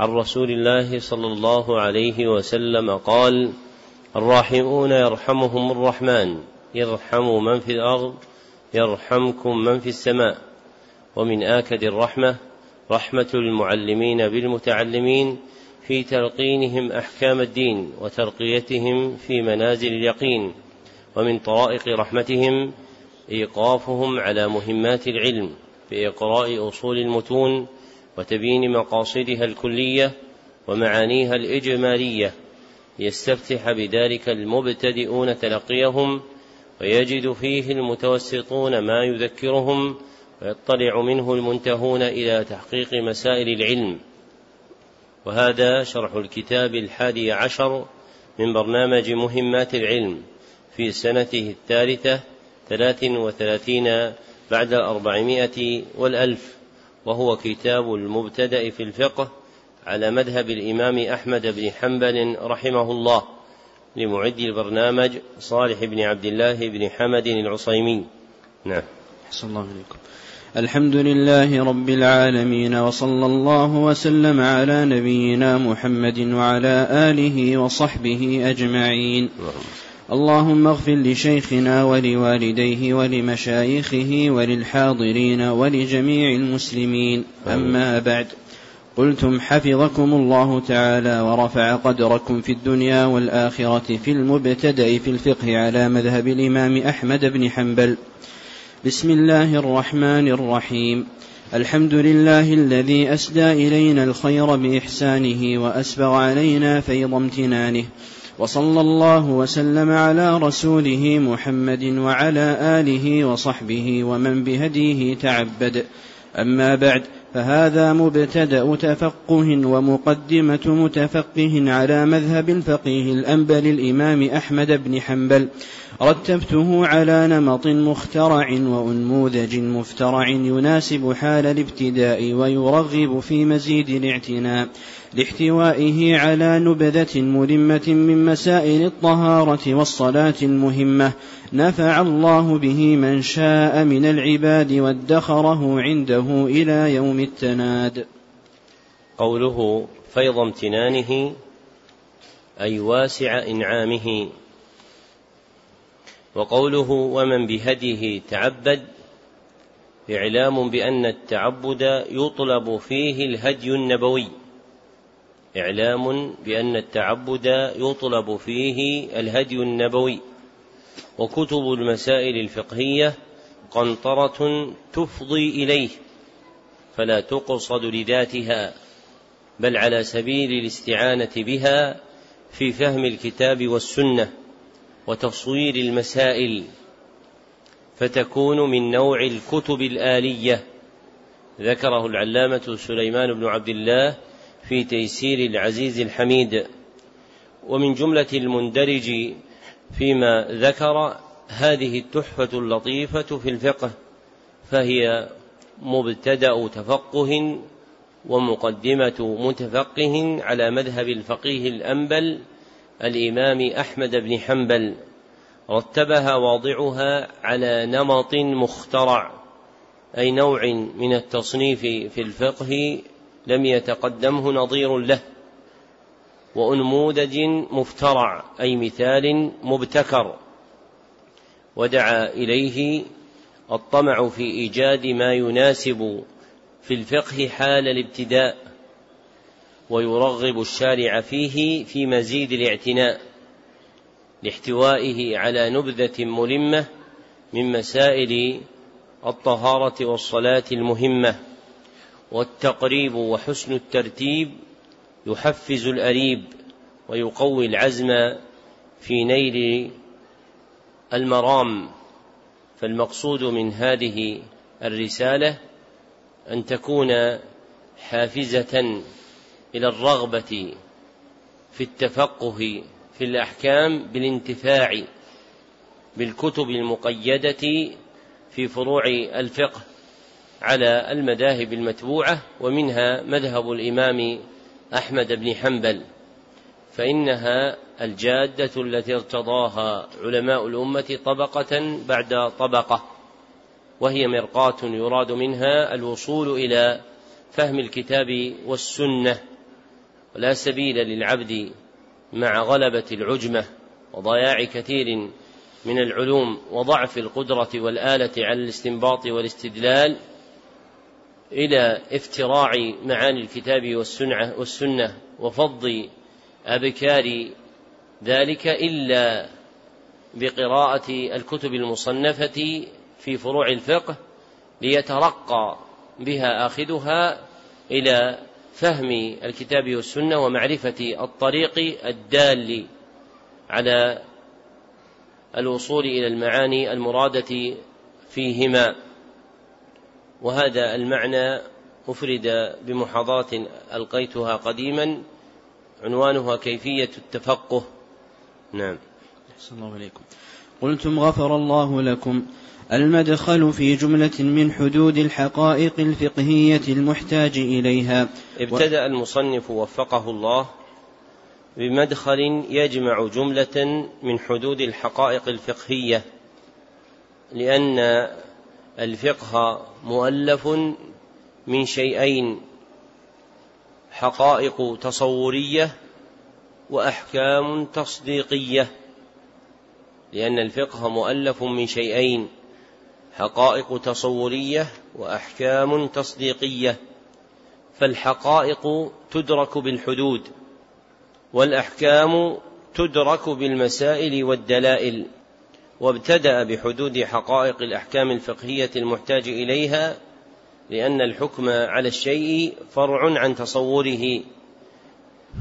عن رسول الله صلى الله عليه وسلم قال الراحمون يرحمهم الرحمن يرحم من في الأرض يرحمكم من في السماء. ومن آكد الرحمة رحمة المعلمين بالمتعلمين في تلقينهم أحكام الدين وترقيتهم في منازل اليقين. ومن طرائق رحمتهم إيقافهم على مهمات العلم بإقراء أصول المتون وتبيين مقاصدها الكلية ومعانيها الإجمالية. ليستفتح بذلك المبتدئون تلقيهم ويجد فيه المتوسطون ما يذكرهم ويطلع منه المنتهون إلى تحقيق مسائل العلم. وهذا شرح الكتاب الحادي عشر من برنامج مهمات العلم في سنته الثالثة ثلاث وثلاثين بعد الأربعمائة والألف. وهو كتاب المبتدأ في الفقه على مذهب الإمام أحمد بن حنبل رحمه الله لمعد البرنامج صالح بن عبد الله بن حمد العصيمي. نعم. أحسن الله عليكم الحمد لله رب العالمين وصلى الله وسلم على نبينا محمد وعلى آله وصحبه أجمعين. اللهم اغفر لشيخنا ولوالديه ولمشايخه وللحاضرين ولجميع المسلمين. أما بعد قلتم حفظكم الله تعالى ورفع قدركم في الدنيا والآخرة في المبتدأ في الفقه على مذهب الإمام أحمد بن حنبل. بسم الله الرحمن الرحيم. الحمد لله الذي أسدى إلينا الخير بإحسانه وأسبغ علينا فيض امتنانه. وصلى الله وسلم على رسوله محمد وعلى آله وصحبه ومن بهديه تعبد. أما بعد فهذا مبتدأ تفقه ومقدمة متفقه على مذهب الفقيه الأنبل الإمام أحمد بن حنبل. رتبته على نمط مخترع وأنموذج مفترع يناسب حال الابتداء ويرغب في مزيد الاعتناء. لاحتوائه على نبذة ملمة من مسائل الطهارة والصلاة المهمة. نفع الله به من شاء من العباد وادخره عنده إلى يوم التناد. قوله فيض امتنانه أي واسع إنعامه. وقوله ومن بهديه تعبد إعلام بأن التعبد يطلب فيه الهدي النبوي. إعلام بأن التعبد يطلب فيه الهدي النبوي وكتب المسائل الفقهية قنطرة تفضي إليه فلا تقصد لذاتها بل على سبيل الاستعانة بها في فهم الكتاب والسنة وتصوير المسائل فتكون من نوع الكتب الآلية. ذكره العلامة سليمان بن عبد الله في تيسير العزيز الحميد ومن جملة المندرج فيما ذكر هذه التحفة اللطيفة في الفقه فهي مبتدأ تفقه ومقدمة متفقه على مذهب الفقيه الأنبل الإمام أحمد بن حنبل رتبها واضعها على نمط مخترع أي نوع من التصنيف في الفقه لم يتقدمه نظير له. وأنموذج مفترع أي مثال مبتكر. ودعا إليه الطمع في إيجاد ما يناسب في الفقه حال الابتداء ويرغب الشارع فيه في مزيد الاعتناء لاحتوائه على نبذة ملمة من مسائل الطهارة والصلاة المهمة. والتقريب وحسن الترتيب يحفز الأريب ويقوي العزم في نيل المرام. فالمقصود من هذه الرسالة أن تكون حافزة إلى الرغبة في التفقه في الأحكام بالانتفاع بالكتب المقيدة في فروع الفقه. على المذاهب المتبوعة ومنها مذهب الإمام أحمد بن حنبل. فإنها الجادة التي ارتضاها علماء الأمة طبقة بعد طبقة وهي مرقاة يراد منها الوصول إلى فهم الكتاب والسنة. ولا سبيل للعبد مع غلبة العجمة وضياع كثير من العلوم وضعف القدرة والآلة على الاستنباط والاستدلال. إلى افتراع معاني الكتاب والسنة, والسنة وفض أبكار ذلك إلا بقراءة الكتب المصنفة في فروع الفقه ليترقى بها آخذها إلى فهم الكتاب والسنة ومعرفة الطريق الدال على الوصول إلى المعاني المرادة فيهما. وهذا المعنى أفرد بمحاضرة ألقيتها قديما عنوانها كيفية التفقه. نعم. أحسن الله عليكم قلتم غفر الله لكم. المدخل في جملة من حدود الحقائق الفقهية المحتاج إليها. ابتدأ المصنف وفقه الله بمدخل يجمع جملة من حدود الحقائق الفقهية لأن الفقه مؤلف من شيئين حقائق تصورية وأحكام تصديقية لأن الفقه مؤلف من شيئين حقائق تصورية وأحكام تصديقية. فالحقائق تدرك بالحدود والأحكام تدرك بالمسائل والدلائل. وابتدأ بحدود حقائق الأحكام الفقهية المحتاج إليها لأن الحكم على الشيء فرع عن تصوره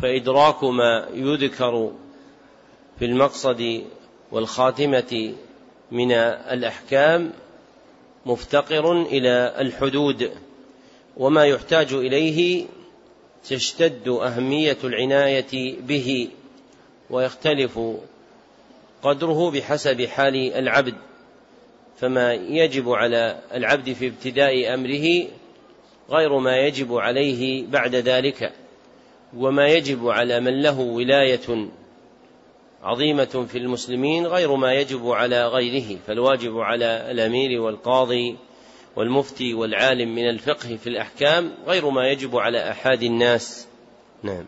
فإدراك ما يذكر في المقصد والخاتمة من الأحكام مفتقر إلى الحدود وما يحتاج إليه تشتد أهمية العناية به ويختلف قدره بحسب حال العبد فما يجب على العبد في ابتداء أمره غير ما يجب عليه بعد ذلك وما يجب على من له ولاية عظيمة في المسلمين غير ما يجب على غيره فالواجب على الأمير والقاضي والمفتي والعالم من الفقه في الأحكام غير ما يجب على احاد الناس. نعم.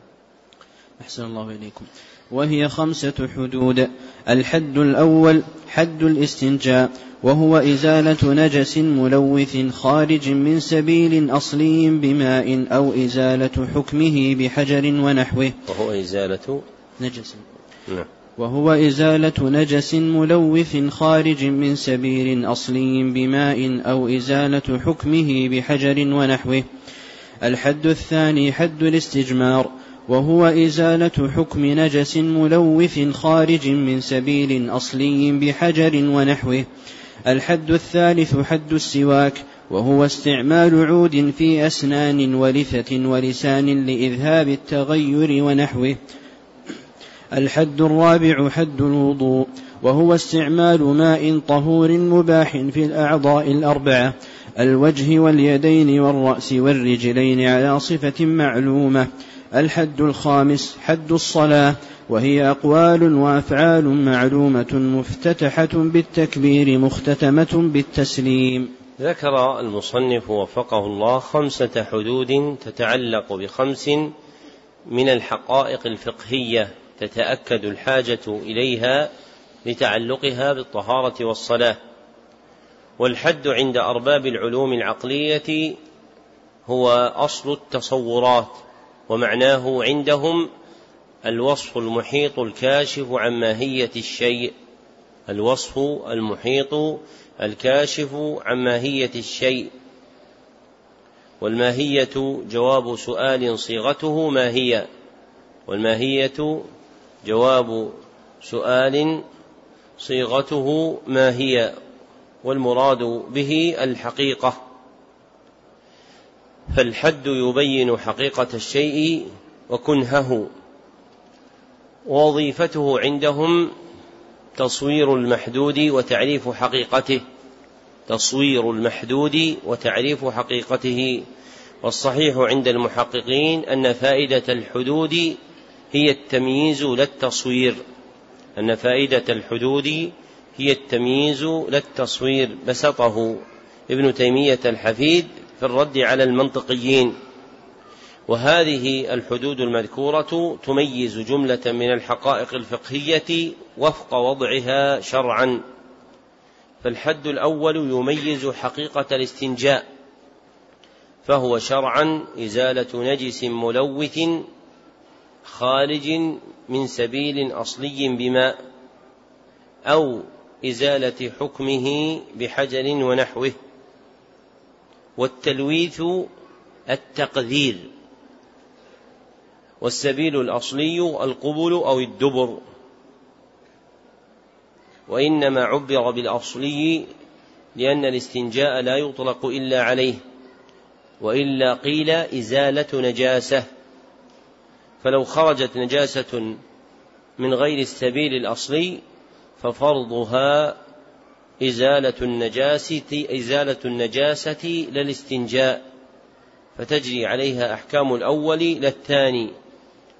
أحسن الله إليكم. وهي خمسة حدود. الحد الأول حد الاستنجاء وهو إزالة نجس ملوث خارج من سبيل أصلي بماء أو إزالة حكمه بحجر ونحوه. وهو إزالة نجس. نعم. وهو إزالة نجس ملوث خارج من سبيل أصلي بماء أو إزالة حكمه بحجر ونحوه. الحد الثاني حد الاستجمار وهو إزالة حكم نجس ملوث خارج من سبيل أصلي بحجر ونحوه. الحد الثالث حد السواك وهو استعمال عود في أسنان ولثة ولسان لإذهاب التغير ونحوه. الحد الرابع حد الوضوء وهو استعمال ماء طهور مباح في الأعضاء الأربعة الوجه واليدين والرأس والرجلين على صفة معلومة. الحد الخامس حد الصلاة وهي أقوال وأفعال معلومة مفتتحة بالتكبير مختتمة بالتسليم. ذكر المصنف وفقه الله خمسة حدود تتعلق بخمس من الحقائق الفقهية تتأكد الحاجة إليها لتعلقها بالطهارة والصلاة. والحد عند أرباب العلوم العقلية هو أصل التصورات ومعناه عندهم الوصف المحيط الكاشف عن ماهية الشيء. الوصف المحيط الكاشف عن ماهية الشيء. والماهية جواب سؤال صيغته ما هي؟ والماهية جواب سؤال صيغته ما هي؟ والمراد به الحقيقة. فالحد يبين حقيقة الشيء وكنهه. ووظيفته عندهم تصوير المحدود وتعريف حقيقته. تصوير المحدود وتعريف حقيقته. والصحيح عند المحققين أن فائدة الحدود هي التمييز لا التصوير. أن فائدة الحدود هي التمييز لا التصوير. بسطه ابن تيمية الحفيد في الرد على المنطقيين. وهذه الحدود المذكورة تميز جملة من الحقائق الفقهية وفق وضعها شرعا. فالحد الأول يميز حقيقة الاستنجاء فهو شرعا إزالة نجس ملوث خارج من سبيل أصلي بماء أو إزالة حكمه بحجر ونحوه. والتلويث التقذير والسبيل الأصلي القبل أو الدبر. وإنما عبر بالأصلي لأن الاستنجاء لا يطلق إلا عليه وإلا قيل إزالة نجاسة. فلو خرجت نجاسة من غير السبيل الأصلي ففرضها إزالة النجاسة إزالة النجاسة للاستنجاء فتجري عليها أحكام الأول للثاني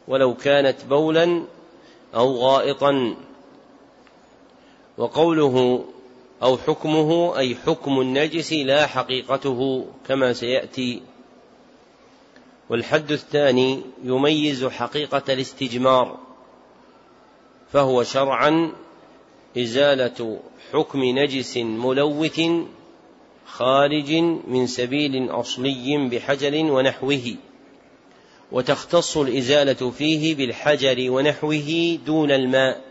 ولو كانت بولا أو غائطا. وقوله أو حكمه أي حكم النجس لا حقيقته كما سيأتي. والحد الثاني يميز حقيقة الاستجمار فهو شرعا إزالة حكم نجس ملوث خارج من سبيل أصلي بحجر ونحوه وتختص الإزالة فيه بالحجر ونحوه دون الماء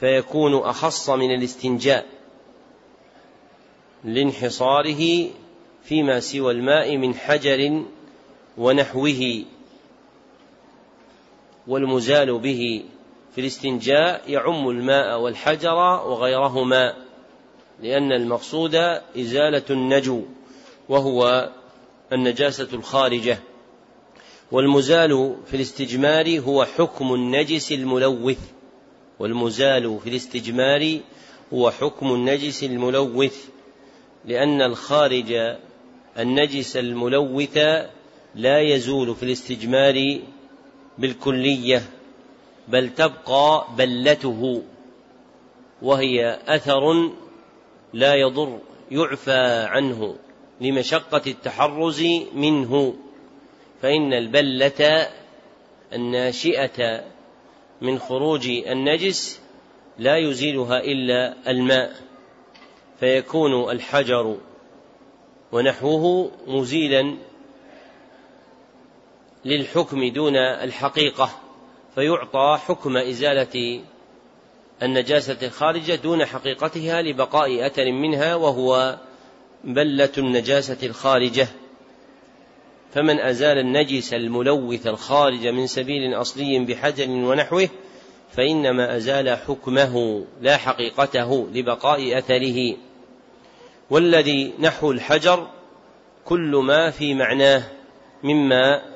فيكون أخص من الاستنجاء لانحصاره فيما سوى الماء من حجر ونحوه والمزال به في الاستنجاء يعم الماء والحجر وغيرهما لأن المقصود إزالة النجو وهو النجاسة الخارجة. والمزال في الاستجمار هو حكم النجس الملوث. والمزال في الاستجمار هو حكم النجس الملوث لأن الخارج النجس الملوث لا يزول في الاستجمار بالكلية. بل تبقى بلته وهي أثر لا يضر يعفى عنه لمشقة التحرز منه. فإن البلة الناشئة من خروج النجس لا يزيلها إلا الماء فيكون الحجر ونحوه مزيلا للحكم دون الحقيقة. فيعطى حكم إزالة النجاسة الخارجة دون حقيقتها لبقاء أثر منها وهو بلة النجاسة الخارجة. فمن أزال النجس الملوث الخارج من سبيل أصلي بحجر ونحوه فإنما أزال حكمه لا حقيقته لبقاء أثره. والذي نحو الحجر كل ما في معناه مما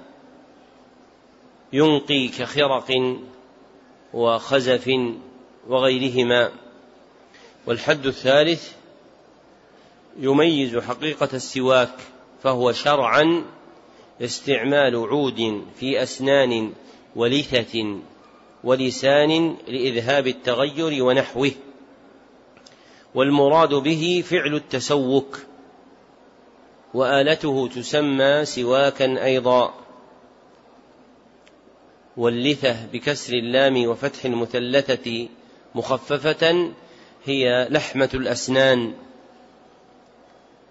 ينقي كخرق وخزف وغيرهما. والحد الثالث يميز حقيقة السواك فهو شرعا استعمال عود في أسنان ولثة ولسان لإذهاب التغير ونحوه. والمراد به فعل التسوك وآلته تسمى سواكا أيضا. واللثة بكسر اللام وفتح المثلثة مخففة هي لحمة الأسنان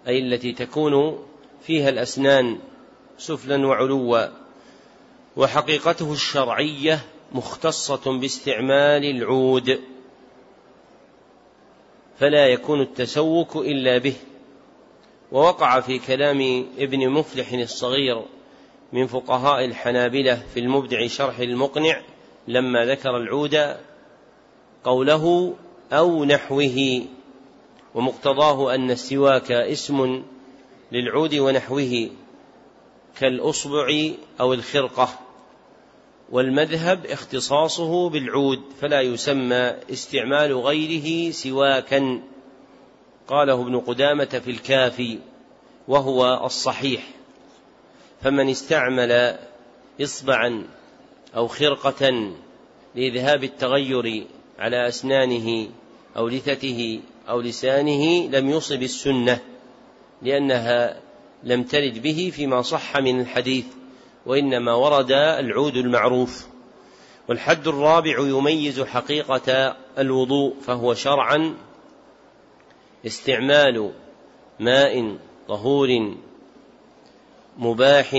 أي التي تكون فيها الأسنان سفلا وعلوا وحقيقته الشرعية مختصة باستعمال العود فلا يكون التسوك إلا به. ووقع في كلام ابن مفلح الصغير من فقهاء الحنابلة في المبدع شرح المقنع لما ذكر العود قوله أو نحوه ومقتضاه أن السواك اسم للعود ونحوه كالأصبع أو الخرقة والمذهب اختصاصه بالعود فلا يسمى استعمال غيره سواكا. قاله ابن قدامة في الكافي وهو الصحيح. فمن استعمل إصبعا أو خرقة لإذهاب التغير على أسنانه أو لثته أو لسانه لم يصب السنة لأنها لم ترد به فيما صح من الحديث وإنما ورد العود المعروف. والحد الرابع يميز حقيقة الوضوء فهو شرعا استعمال ماء طهور مباح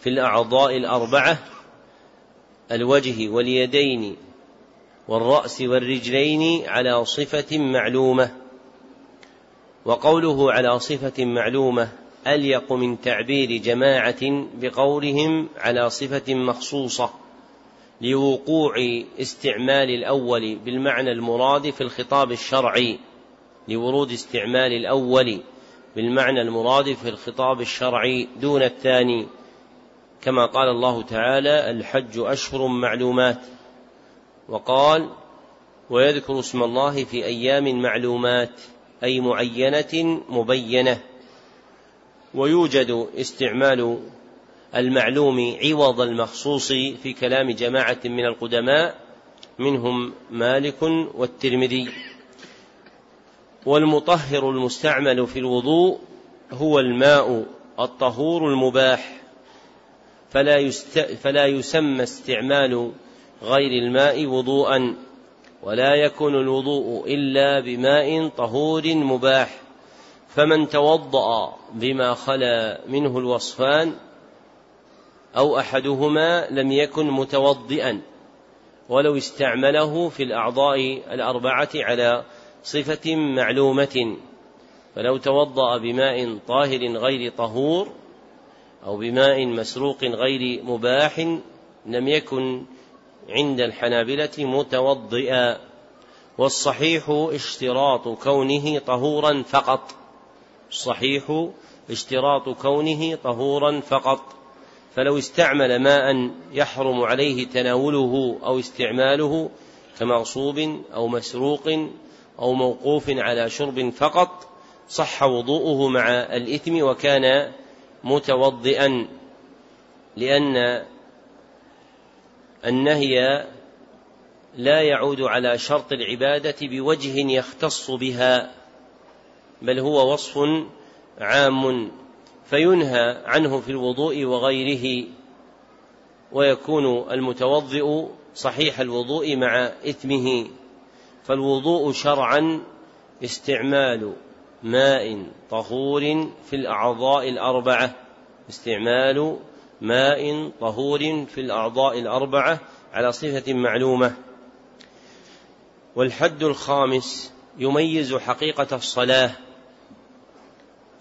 في الأعضاء الأربعة الوجه واليدين والرأس والرجلين على صفة معلومة. وقوله على صفة معلومة أليق من تعبير جماعة بقولهم على صفة مخصوصة لوقوع استعمال الأول بالمعنى المراد في الخطاب الشرعي لورود استعمال الأول بالمعنى المراد في الخطاب الشرعي دون الثاني. كما قال الله تعالى الحج أشهر معلومات. وقال ويذكر اسم الله في أيام معلومات أي معينة مبينة. ويوجد استعمال المعلوم عوض المخصوص في كلام جماعة من القدماء منهم مالك والترمذي. والمطهر المستعمل في الوضوء هو الماء الطهور المباح فلا, يست فلا يسمى استعمال غير الماء وضوءا ولا يكون الوضوء إلا بماء طهور مباح. فمن توضأ بما خلا منه الوصفان أو أحدهما لم يكن متوضئا ولو استعمله في الأعضاء الأربعة على صفة معلومة فلو توضأ بماء طاهر غير طهور أو بماء مسروق غير مباح لم يكن عند الحنابلة متوضئا. والصحيح اشتراط كونه طهورا فقط. الصحيح اشتراط كونه طهورا فقط. فلو استعمل ماء يحرم عليه تناوله أو استعماله كمغصوب أو مسروق أو موقوف على شرب فقط صح وضوءه مع الإثم وكان متوضئا لأن النهي لا يعود على شرط العبادة بوجه يختص بها بل هو وصف عام فينهى عنه في الوضوء وغيره ويكون المتوضئ صحيح الوضوء مع إثمه. فالوضوء شرعا استعمال ماء طهور في الأعضاء الأربعة. استعمال ماء طهور في الأعضاء الأربعة على صفة معلومة. والحد الخامس يميز حقيقة الصلاة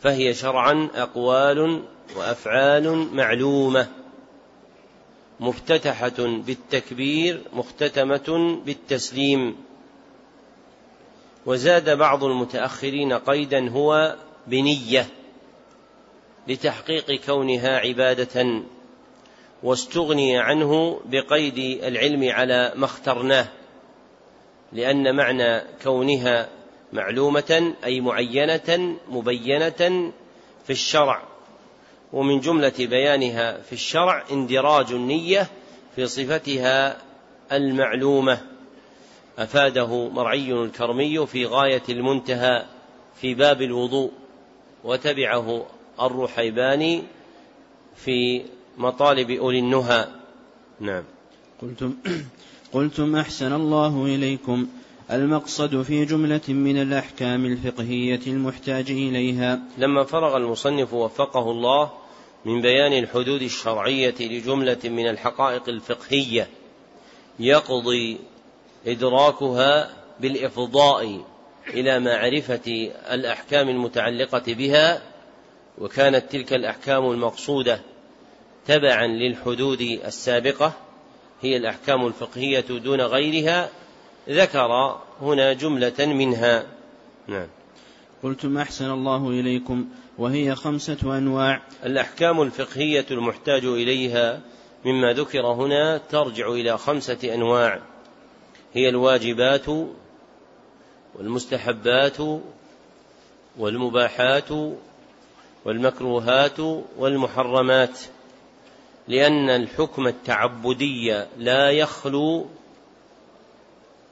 فهي شرعا أقوال وأفعال معلومة مفتتحة بالتكبير مختتمة بالتسليم. وزاد بعض المتأخرين قيدا هو بنية لتحقيق كونها عبادة واستغني عنه بقيد العلم على ما اخترناه لأن معنى كونها معلومة أي معينة مبينة في الشرع ومن جملة بيانها في الشرع اندراج النية في صفتها المعلومة. أفاده مرعي الكرمي في غاية المنتهى في باب الوضوء وتبعه الرحيباني في مطالب أولي النهى. نعم. قلتم قلتم أحسن الله إليكم. المقصد في جملة من الأحكام الفقهية المحتاج إليها. لما فرغ المصنف وفقه الله من بيان الحدود الشرعية لجملة من الحقائق الفقهية يقضي إدراكها بالإفضاء إلى معرفة الأحكام المتعلقة بها وكانت تلك الأحكام المقصودة تبعا للحدود السابقة هي الأحكام الفقهية دون غيرها ذكر هنا جملة منها. نعم. قلتم أحسن الله إليكم وهي خمسة أنواع. الأحكام الفقهية المحتاج إليها مما ذكر هنا ترجع إلى خمسة أنواع. هي الواجبات والمستحبات والمباحات والمكروهات والمحرمات لأن الحكم التعبدي لا يخلو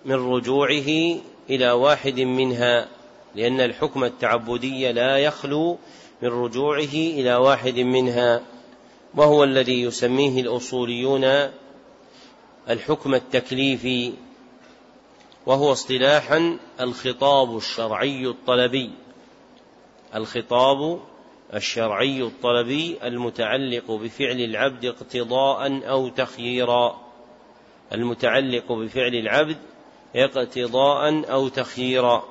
من رجوعه إلى واحد منها لأن الحكم التعبدي لا يخلو من رجوعه إلى واحد منها وهو الذي يسميه الأصوليون الحكم التكليفي. وهو اصطلاحا الخطاب الشرعي الطلبي. الخطاب الشرعي الطلبي المتعلق بفعل العبد اقتضاء أو تخييرا. المتعلق بفعل العبد اقتضاء أو تخييرا.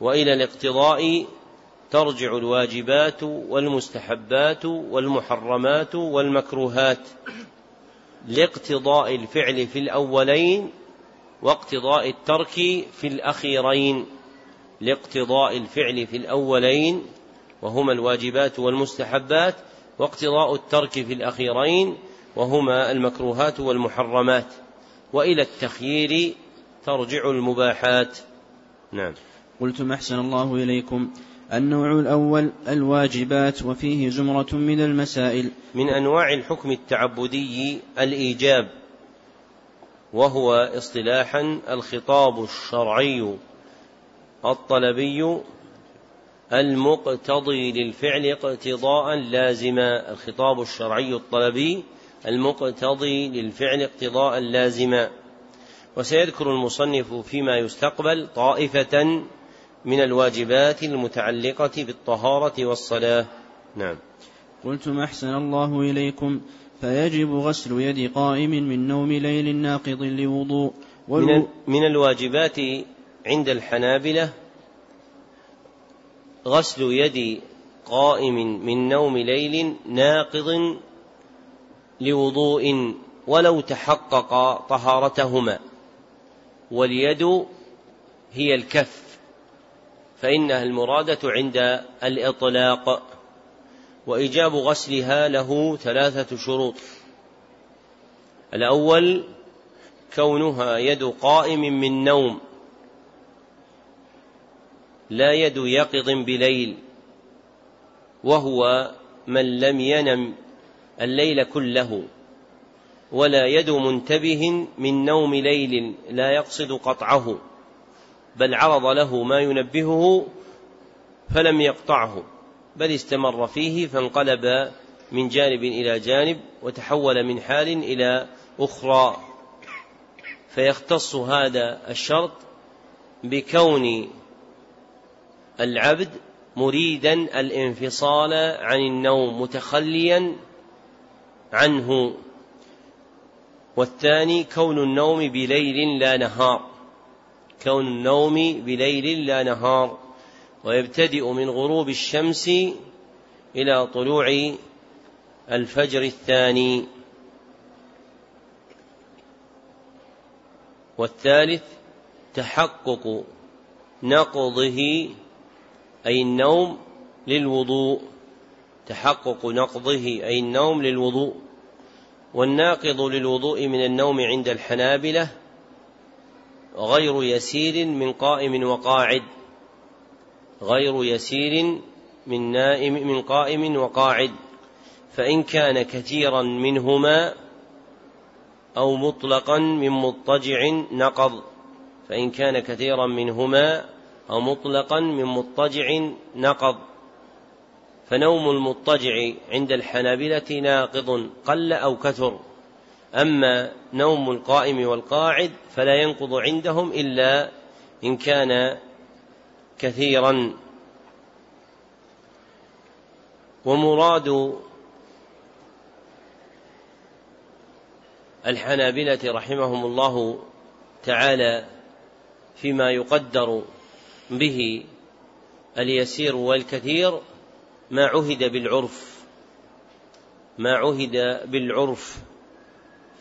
وإلى الاقتضاء ترجع الواجبات والمستحبات والمحرمات والمكروهات. لاقتضاء الفعل في الأولين واقتضاء الترك في الأخيرين لاقتضاء الفعل في الأولين وهما الواجبات والمستحبات واقتضاء الترك في الأخيرين وهما المكروهات والمحرمات. وإلى التخيير ترجع المباحات. نعم. قلتم أحسن الله إليكم النوع الأول الواجبات وفيه زمرة من المسائل. من أنواع الحكم التعبدي الإيجاب. وهو اصطلاحا الخطاب الشرعي الطلبي المقتضي للفعل اقتضاء لازما الخطاب الشرعي الطلبي المقتضي للفعل اقتضاء لازما وسيذكر المصنف فيما يستقبل طائفة من الواجبات المتعلقة بالطهارة والصلاة. نعم. قلتم أحسن الله إليكم. فيجب غسل يد قائم من نوم ليل ناقض لوضوء. من, من الواجبات عند الحنابلة غسل يد قائم من نوم ليل ناقض لوضوء ولو تحقق طهارتهما. واليد هي الكف فإنها المرادة عند الإطلاق. وإيجاب غسلها له ثلاثة شروط. الأول كونها يد قائم من نوم لا يد يقظ بليل وهو من لم ينم الليل كله ولا يد منتبه من نوم ليل لا يقصد قطعه بل عرض له ما ينبهه فلم يقطعه. بل استمر فيه فانقلب من جانب إلى جانب وتحول من حال إلى أخرى. فيختص هذا الشرط بكون العبد مريدا الانفصال عن النوم متخليا عنه. والثاني كون النوم بليل لا نهار. كون النوم بليل لا نهار. ويبتدئ من غروب الشمس إلى طلوع الفجر الثاني. والثالث تحقق نقضه أي النوم للوضوء. تحقق نقضه أي النوم للوضوء. والناقض للوضوء من النوم عند الحنابلة غير يسير من قائم وقاعد. غير يسير من نائم من قائم وقاعد. فإن كان كثيرا منهما أو مطلقا من مضطجع نقض. فإن كان كثيرا منهما أو مطلقا من مضطجع نقض. فنوم المضطجع عند الحنابلة ناقض قل أو كثر. أما نوم القائم والقاعد فلا ينقض عندهم إلا إن كان كثيرا. ومراد الحنابلة رحمهم الله تعالى فيما يقدر به اليسير والكثير ما عهد بالعرف ما عهد بالعرف.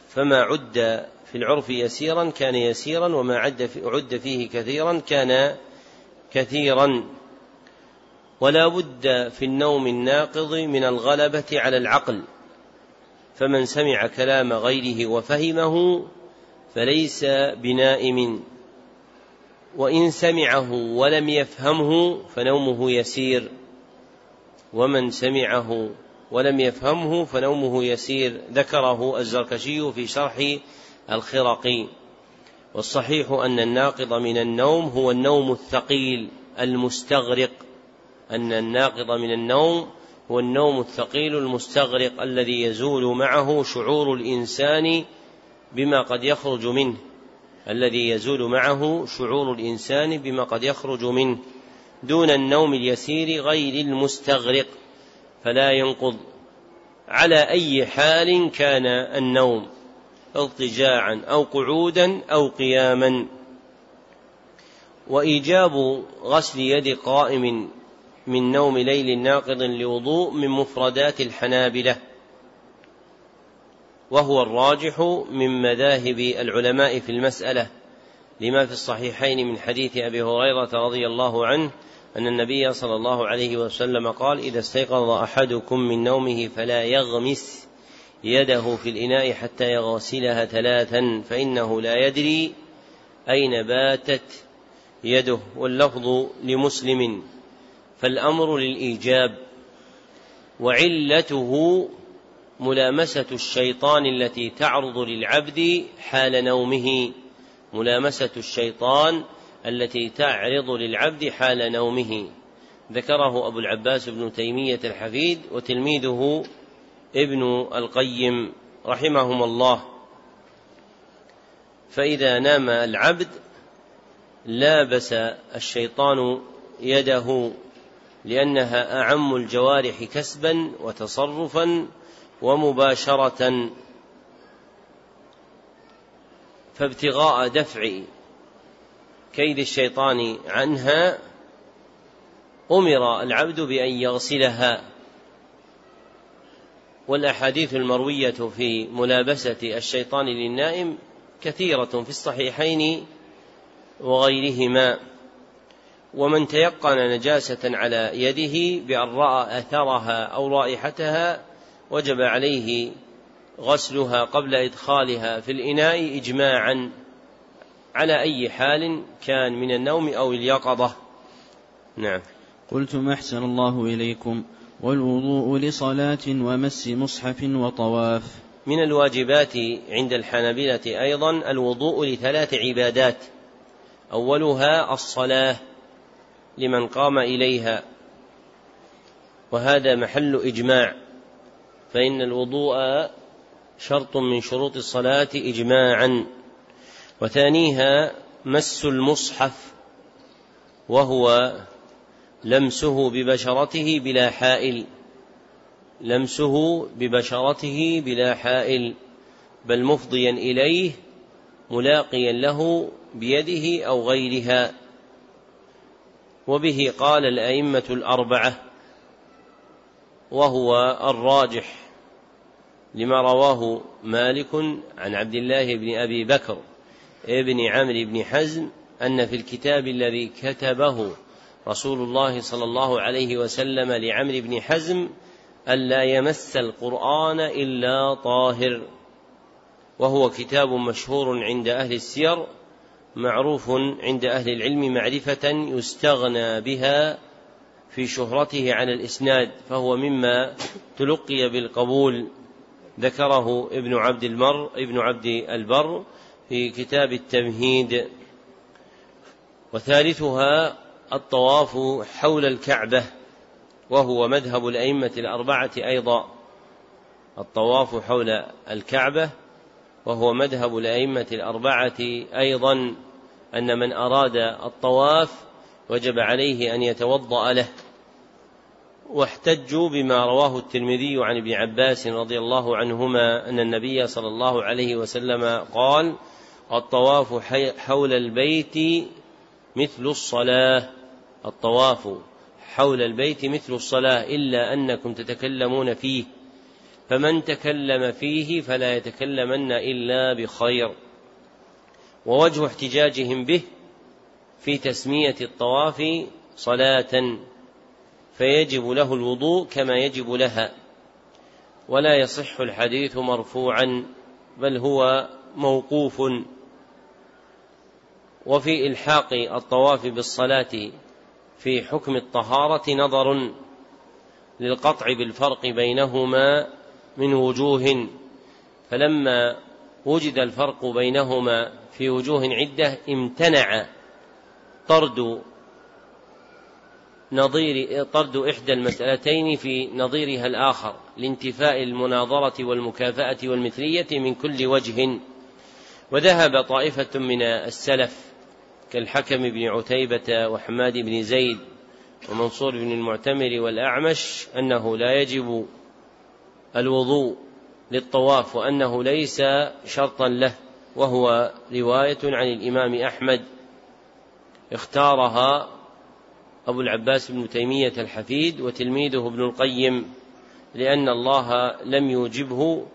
فما عد في العرف يسيرا كان يسيرا وما عد عد فيه كثيرا كان كثيرا ولا بد في النوم الناقض من الغلبة على العقل فمن سمع كلام غيره وفهمه فليس بنائم. وإن سمعه ولم يفهمه فنومه يسير ومن سمعه ولم يفهمه فنومه يسير. ذكره الزركشي في شرح الخرقي. والصحيح أن الناقض من النوم هو النوم الثقيل المستغرق. أن الناقض من النوم هو النوم الثقيل المستغرق الذي يزول معه شعور الإنسان بما قد يخرج منه. الذي يزول معه شعور الإنسان بما قد يخرج منه. دون النوم اليسير غير المستغرق. فلا ينقض. على أي حال كان النوم. اضطجاعا أو قعودا أو قياما. وإيجاب غسل يد قائم من نوم ليل ناقض لوضوء من مفردات الحنابلة. وهو الراجح من مذاهب العلماء في المسألة لما في الصحيحين من حديث أبي هريرة رضي الله عنه أن النبي صلى الله عليه وسلم قال إذا استيقظ أحدكم من نومه فلا يغمس يده في الإناء حتى يغسلها ثلاثا فإنه لا يدري أين باتت يده. واللفظ لمسلم فالأمر للإيجاب. وعلته ملامسة الشيطان التي تعرض للعبد حال نومه. ملامسة الشيطان التي تعرض للعبد حال نومه. ذكره أبو العباس بن تيمية الحفيد وتلميذه ابن القيم رحمهما الله. فإذا نام العبد لابس الشيطان يده لأنها أعم الجوارح كسبا وتصرفا ومباشرة. فابتغاء دفع كيد الشيطان عنها أمر العبد بأن يغسلها. والأحاديث المروية في ملابسة الشيطان للنائم كثيرة في الصحيحين وغيرهما. ومن تيقن نجاسة على يده بأن رأى أثرها أو رائحتها وجب عليه غسلها قبل إدخالها في الإناء إجماعا على أي حال كان من النوم أو اليقظة. نعم. قلتم أحسن الله إليكم. والوضوء لصلاة ومس مصحف وطواف. من الواجبات عند الحنابلة أيضا الوضوء لثلاث عبادات. أولها الصلاة لمن قام إليها وهذا محل إجماع. فإن الوضوء شرط من شروط الصلاة إجماعا. وثانيها مس المصحف وهو لمسه ببشرته بلا حائل. لمسه ببشرته بلا حائل. بل مفضيا إليه ملاقيا له بيده أو غيرها. وبه قال الأئمة الأربعة وهو الراجح لما رواه مالك عن عبد الله بن أبي بكر ابن عمرو بن حزم أن في الكتاب الذي كتبه رسول الله صلى الله عليه وسلم لعمرو بن حزم ألا يمس القرآن إلا طاهر. وهو كتاب مشهور عند أهل السير معروف عند أهل العلم معرفة يستغنى بها في شهرته عن الإسناد فهو مما تلقي بالقبول. ذكره ابن عبد المر ابن عبد البر في كتاب التمهيد. وثالثها الطواف حول الكعبة وهو مذهب الأئمة الأربعة أيضا. الطواف حول الكعبة وهو مذهب الأئمة الأربعة أيضا. أن من أراد الطواف وجب عليه أن يتوضأ له. واحتجوا بما رواه الترمذي عن ابن عباس رضي الله عنهما أن النبي صلى الله عليه وسلم قال الطواف حول البيت مثل الصلاة الطواف حول البيت مثل الصلاة إلا أنكم تتكلمون فيه. فمن تكلم فيه فلا يتكلمن إلا بخير. ووجه احتجاجهم به في تسمية الطواف صلاة فيجب له الوضوء كما يجب لها. ولا يصح الحديث مرفوعا بل هو موقوف. وفي إلحاق الطواف بالصلاة في حكم الطهارة نظر للقطع بالفرق بينهما من وجوه فلما وجد الفرق بينهما في وجوه عدة امتنع طرد نظير طرد إحدى المسألتين في نظيرها الآخر لانتفاء المناظرة والمكافأة والمثلية من كل وجه. وذهب طائفة من السلف كالحكم بن عتيبة وحماد بن زيد ومنصور بن المعتمر والأعمش أنه لا يجب الوضوء للطواف وأنه ليس شرطا له وهو رواية عن الإمام أحمد اختارها أبو العباس بن تيمية الحفيد وتلميذه ابن القيم لأن الله لم يوجبه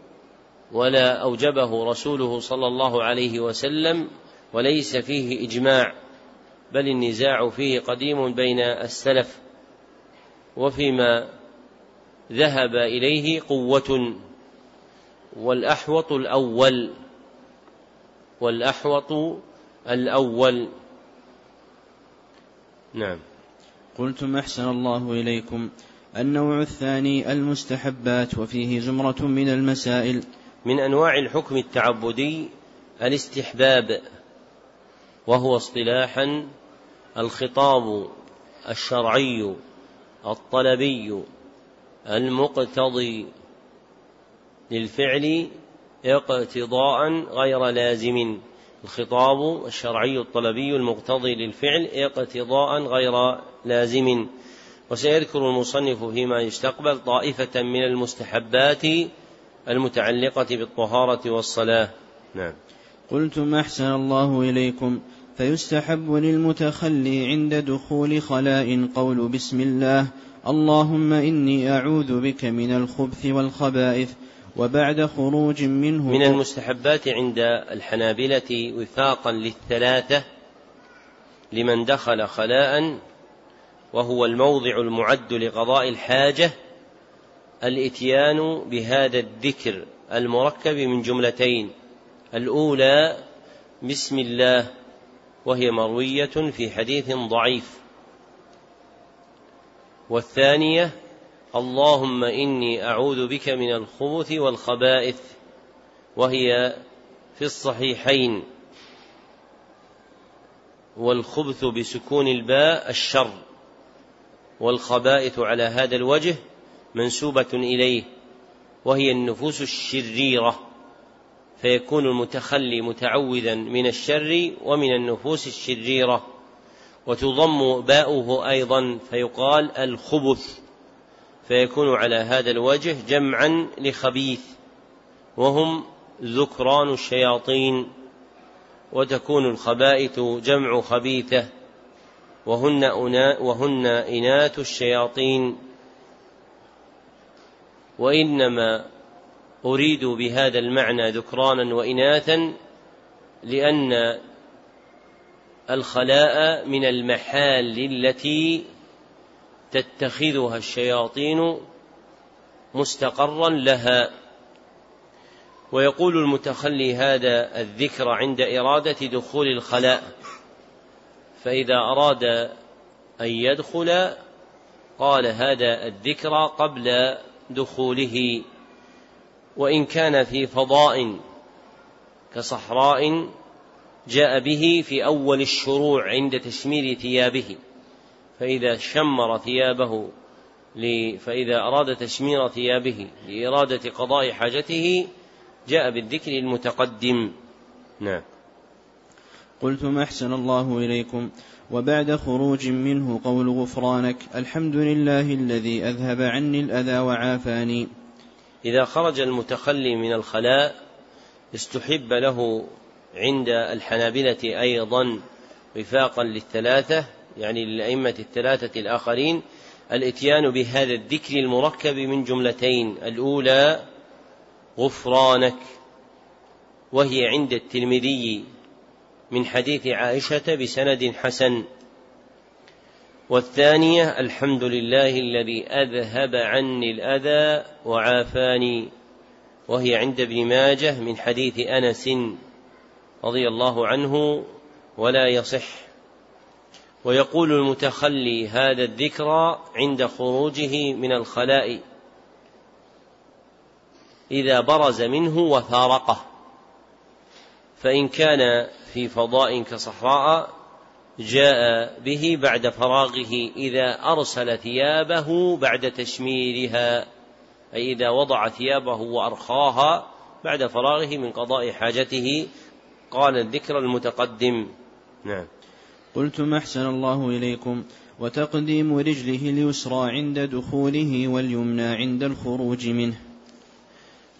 ولا أوجبه رسوله صلى الله عليه وسلم وليس فيه إجماع بل النزاع فيه قديم بين السلف وفيما ذهب إليه قوة والأحوط الأول والأحوط الأول. نعم. قلتم أحسن الله إليكم النوع الثاني المستحبات وفيه زمرة من المسائل. من أنواع الحكم التعبدي الاستحباب. وهو اصطلاحا الخطاب الشرعي الطلبي المقتضي للفعل اقتضاء غير لازم. الخطاب الشرعي الطلبي المقتضي للفعل اقتضاء غير لازم. وسيذكر المصنف فيما يستقبل طائفة من المستحبات المتعلقة بالطهارة والصلاة. نعم. قلتم أحسن الله إليكم فيستحب للمتخلي عند دخول خلاء قول بسم الله اللهم إني أعوذ بك من الخبث والخبائث وبعد خروج منه من المستحبات عند الحنابلة وفاقا للثلاثة لمن دخل خلاء وهو الموضع المعد لقضاء الحاجة الإتيان بهذا الذكر المركب من جملتين. الأولى بسم الله وهي مروية في حديث ضعيف. والثانية اللهم إني أعوذ بك من الخبث والخبائث وهي في الصحيحين. والخبث بسكون الباء الشر والخبائث على هذا الوجه منسوبة إليه وهي النفوس الشريرة. فيكون المتخلي متعوذا من الشر ومن النفوس الشريرة. وتضم باؤه أيضا فيقال الخبث. فيكون على هذا الوجه جمعا لخبيث. وهم ذكران الشياطين. وتكون الخبائث جمع خبيثة. وهن, أنا وهن إناث الشياطين. وإنما أريد بهذا المعنى ذكرانا وإناثا لأن الخلاء من المحال التي تتخذها الشياطين مستقرا لها. ويقول المتخلي هذا الذكر عند إرادة دخول الخلاء فإذا أراد أن يدخل قال هذا الذكر قبل دخوله. وإن كان في فضاء كصحراء جاء به في أول الشروع عند تشمير ثيابه. فإذا شمر ثيابه فإذا أراد تشمير ثيابه لإرادة قضاء حاجته جاء بالذكر المتقدم. نعم. قلتم أحسن الله إليكم. وبعد خروج منه قول غفرانك الحمد لله الذي أذهب عني الأذى وعافاني. إذا خرج المتخلي من الخلاء استحب له عند الحنابلة أيضا وفاقا للثلاثة يعني للأئمة الثلاثة الآخرين الإتيان بهذا الذكر المركب من جملتين الأولى غفرانك وهي عند الترمذي من حديث عائشة بسند حسن. والثانية الحمد لله الذي أذهب عني الأذى وعافاني وهي عند ابن ماجه من حديث أنس رضي الله عنه ولا يصح. ويقول المتخلي هذا الذكر عند خروجه من الخلاء إذا برز منه وفارقه فإن كان في فضاء كصحراء جاء به بعد فراغه إذا أرسل ثيابه بعد تشميرها أي إذا وضع ثيابه وأرخاها بعد فراغه من قضاء حاجته. قال الذكر المتقدم. نعم. قلتم أحسن الله إليكم. وتقديم رجله اليسرى عند دخوله واليمنى عند الخروج منه.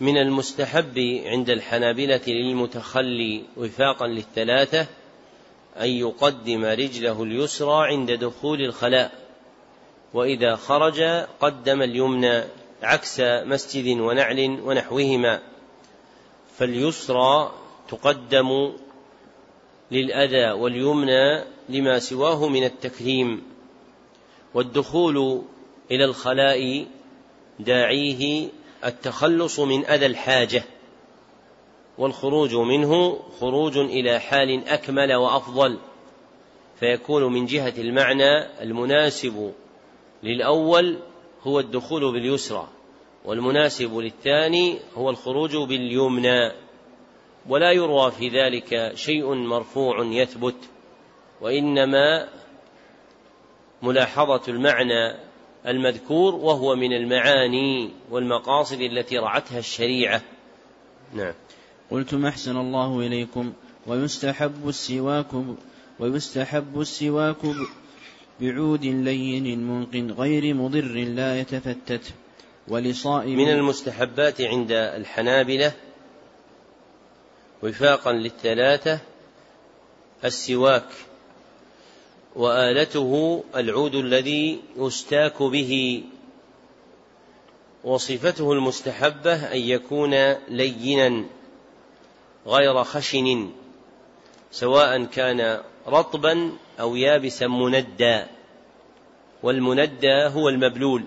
من المستحب عند الحنابلة للمتخلي وفاقا للثلاثة أن يقدم رجله اليسرى عند دخول الخلاء وإذا خرج قدم اليمنى عكس مسجد ونعل ونحوهما. فاليسرى تقدم للأذى واليمنى لما سواه من التكريم والدخول إلى الخلاء داعيه التخلص من أذى الحاجة. والخروج منه خروج إلى حال أكمل وأفضل فيكون من جهة المعنى المناسب للأول هو الدخول باليسرى والمناسب للثاني هو الخروج باليمنى ولا يروى في ذلك شيء مرفوع يثبت وإنما ملاحظة المعنى المذكور وهو من المعاني والمقاصد التي رعتها الشريعة. نعم. قلتم أحسن الله إليكم ويستحب السواك ويستحب السواك بعود لين منق غير مضر لا يتفتت ولصائم من المستحبات عند الحنابلة وفاقا للثلاثة السواك وآلته العود الذي يستاك به وصفته المستحبة أن يكون لينا غير خشن سواء كان رطبا أو يابسا مندى والمندى هو المبلول.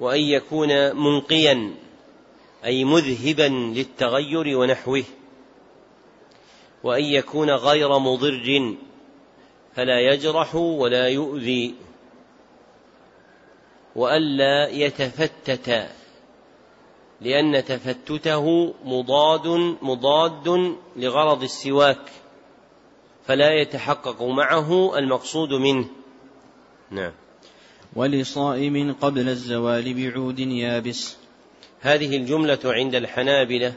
وأن يكون منقيا أي مذهبا للتغير ونحوه. وأن يكون غير مضر فلا يجرح ولا يؤذي. وألا يتفتت. لأن تفتته مضاد مضاد لغرض السواك فلا يتحقق معه المقصود منه. نعم. ولصائم قبل الزوال بعود يابس. هذه الجملة عند الحنابلة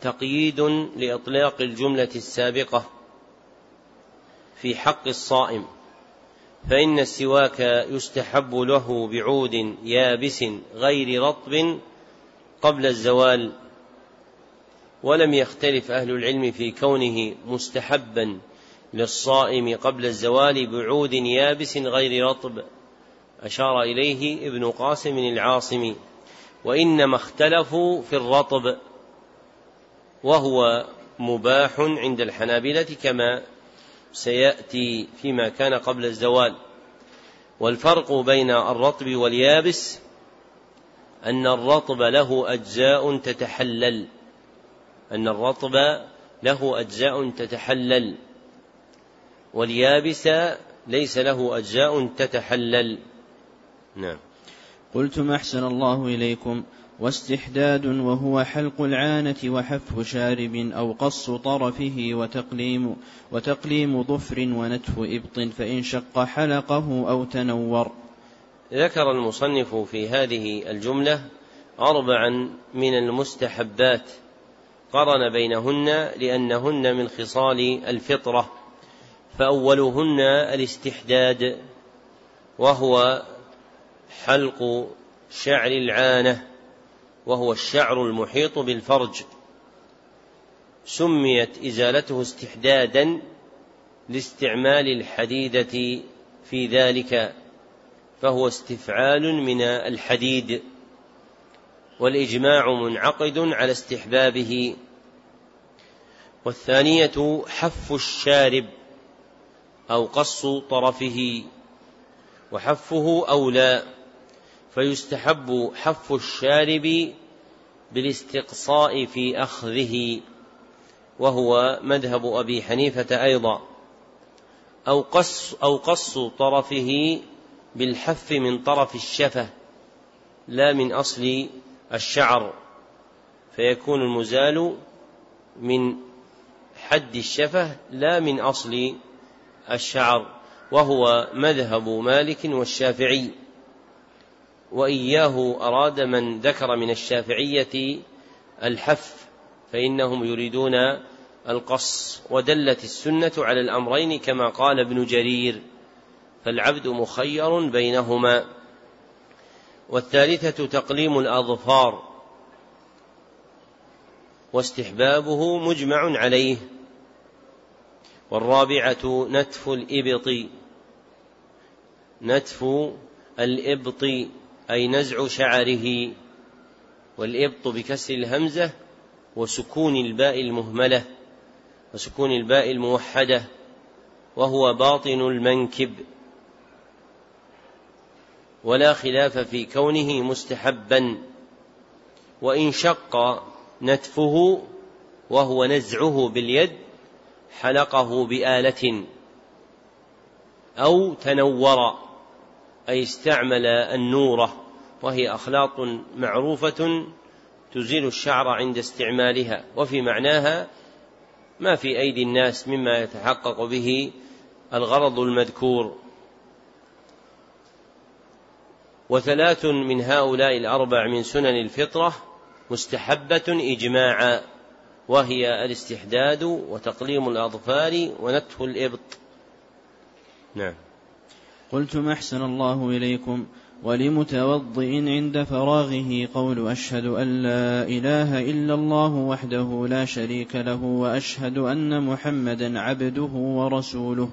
تقييد لإطلاق الجملة السابقة في حق الصائم. فإن السواك يستحب له بعود يابس غير رطب قبل الزوال ولم يختلف أهل العلم في كونه مستحبا للصائم قبل الزوال بعود يابس غير رطب أشار إليه ابن قاسم العاصمي وإنما اختلفوا في الرطب وهو مباح عند الحنابلة كما سيأتي فيما كان قبل الزوال. والفرق بين الرطب واليابس أن الرطب له أجزاء تتحلل. أن الرطب له أجزاء تتحلل. واليابس ليس له أجزاء تتحلل. نعم. قلتم أحسن الله إليكم. واستحداد وهو حلق العانة وحف شارب أو قص طرفه وتقليم وتقليم ظفر ونتف إبط فإن شق حلقه أو تنور. ذكر المصنف في هذه الجملة أربعا من المستحبات قرن بينهن لأنهن من خصال الفطرة فأولهن الاستحداد وهو حلق شعر العانة وهو الشعر المحيط بالفرج. سميت إزالته استحدادا لاستعمال الحديدة في ذلك فهو استفعال من الحديد والإجماع منعقد على استحبابه. والثانية حف الشارب أو قص طرفه وحفه أولى فيستحب حف الشارب بالاستقصاء في أخذه وهو مذهب أبي حنيفة أيضا. أو قص أو قص طرفه بالحف من طرف الشفة لا من أصل الشعر فيكون المزال من حد الشفة لا من أصل الشعر وهو مذهب مالك والشافعي. وإياه أراد من ذكر من الشافعية الحف فإنهم يريدون القص ودلت السنة على الأمرين كما قال ابن جرير. فالعبد مخير بينهما. والثالثة تقليم الأظفار واستحبابه مجمع عليه. والرابعة نتف الإبط نتف الإبط أي نزع شعره. والإبط بكسر الهمزة وسكون الباء المهملة وسكون الباء الموحدة وهو باطن المنكب. ولا خلاف في كونه مستحبا. وإن شق نتفه وهو نزعه باليد حلقه بآلة أو تنور أي استعمل النورة وهي أخلاط معروفة تزيل الشعر عند استعمالها. وفي معناها ما في أيدي الناس مما يتحقق به الغرض المذكور. وثلاث من هؤلاء الأربع من سنن الفطرة مستحبة إجماعا وهي الاستحداد وتقليم الأظفار ونتف الإبط. نعم. قلتم أحسن الله إليكم ولمتوضئ عند فراغه قول أشهد أن لا إله إلا الله وحده لا شريك له وأشهد أن محمدا عبده ورسوله.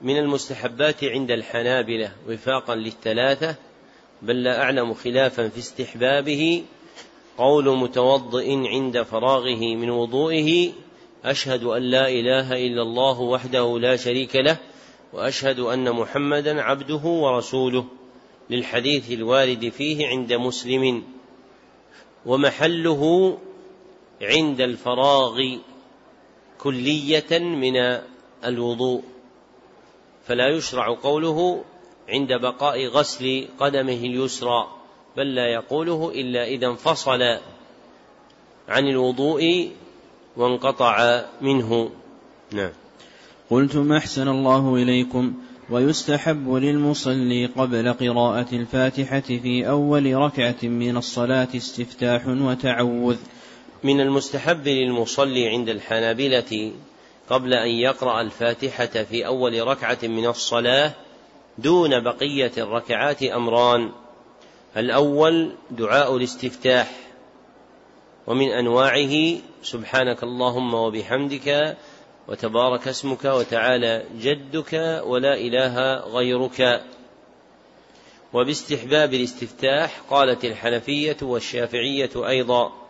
من المستحبات عند الحنابلة وفاقا للثلاثة بل لا أعلم خلافا في استحبابه قول متوضئ عند فراغه من وضوئه أشهد أن لا إله إلا الله وحده لا شريك له وأشهد أن محمدا عبده ورسوله للحديث الوارد فيه عند مسلم. ومحله عند الفراغ كلية من الوضوء. فلا يشرع قوله عند بقاء غسل قدمه اليسرى بل لا يقوله إلا إذا انفصل عن الوضوء وانقطع منه. نعم. قلتم أحسن الله إليكم ويستحب للمصلي قبل قراءة الفاتحة في أول ركعة من الصلاة استفتاح وتعوذ. من المستحب للمصلي عند الحنابلة قبل أن يقرأ الفاتحة في أول ركعة من الصلاة دون بقية الركعات أمران. الأول دعاء الاستفتاح ومن أنواعه سبحانك اللهم وبحمدك وتبارك اسمك وتعالى جدك ولا إله غيرك. وباستحباب الاستفتاح قالت الحنفية والشافعية أيضا.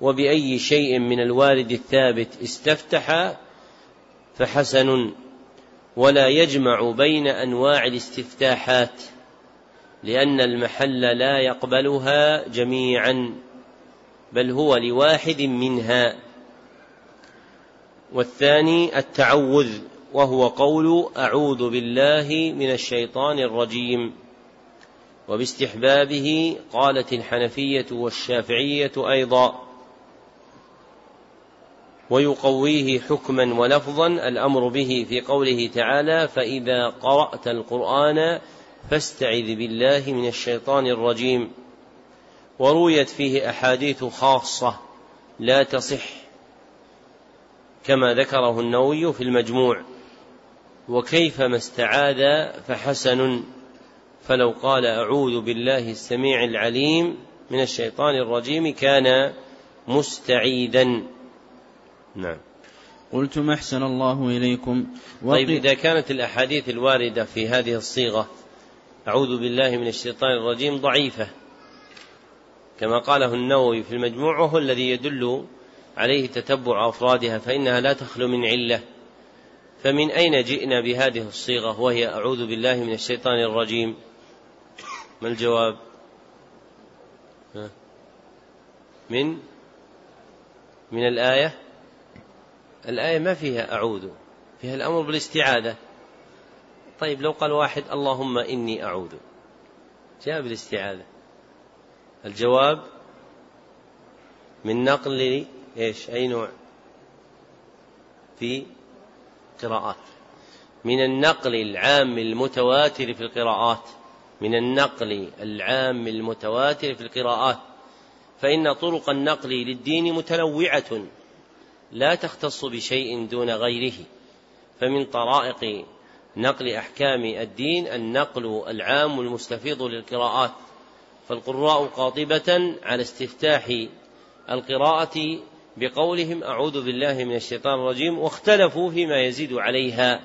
وبأي شيء من الوارد الثابت استفتح فحسن ولا يجمع بين أنواع الاستفتاحات لأن المحل لا يقبلها جميعا بل هو لواحد منها. والثاني التعوذ وهو قول أعوذ بالله من الشيطان الرجيم. وباستحبابه قالت الحنفية والشافعية أيضا. ويقويه حكما ولفظا الأمر به في قوله تعالى فإذا قرأت القرآن فاستعذ بالله من الشيطان الرجيم. ورويت فيه أحاديث خاصة لا تصح كما ذكره النووي في المجموع. وكيفما استعاذ فحسن فلو قال أعوذ بالله السميع العليم من الشيطان الرجيم كان مستعيذا. نعم. قلتم أحسن الله إليكم. طيب إذا كانت الأحاديث الواردة في هذه الصيغة أعوذ بالله من الشيطان الرجيم ضعيفة. كما قاله النووي في المجموع وهو الذي يدل عليه تتبع أفرادها فإنها لا تخلو من علة. فمن أين جئنا بهذه الصيغة؟ وهي أعوذ بالله من الشيطان الرجيم. ما الجواب؟ من؟ من الآية؟ الآية ما فيها أعوذ فيها الأمر بالاستعاذة. طيب لو قال واحد اللهم إني أعوذ جاء بالاستعاذة الجواب من نقل إيش؟ أي نوع؟ في قراءات. من النقل العام المتواتر في القراءات من النقل العام المتواتر في القراءات. فإن طرق النقل للدين متنوعة. لا تختص بشيء دون غيره فمن طرائق نقل أحكام الدين النقل العام المستفيض للقراءات فالقراء قاطبة على استفتاح القراءة بقولهم أعوذ بالله من الشيطان الرجيم واختلفوا فيما يزيد عليها.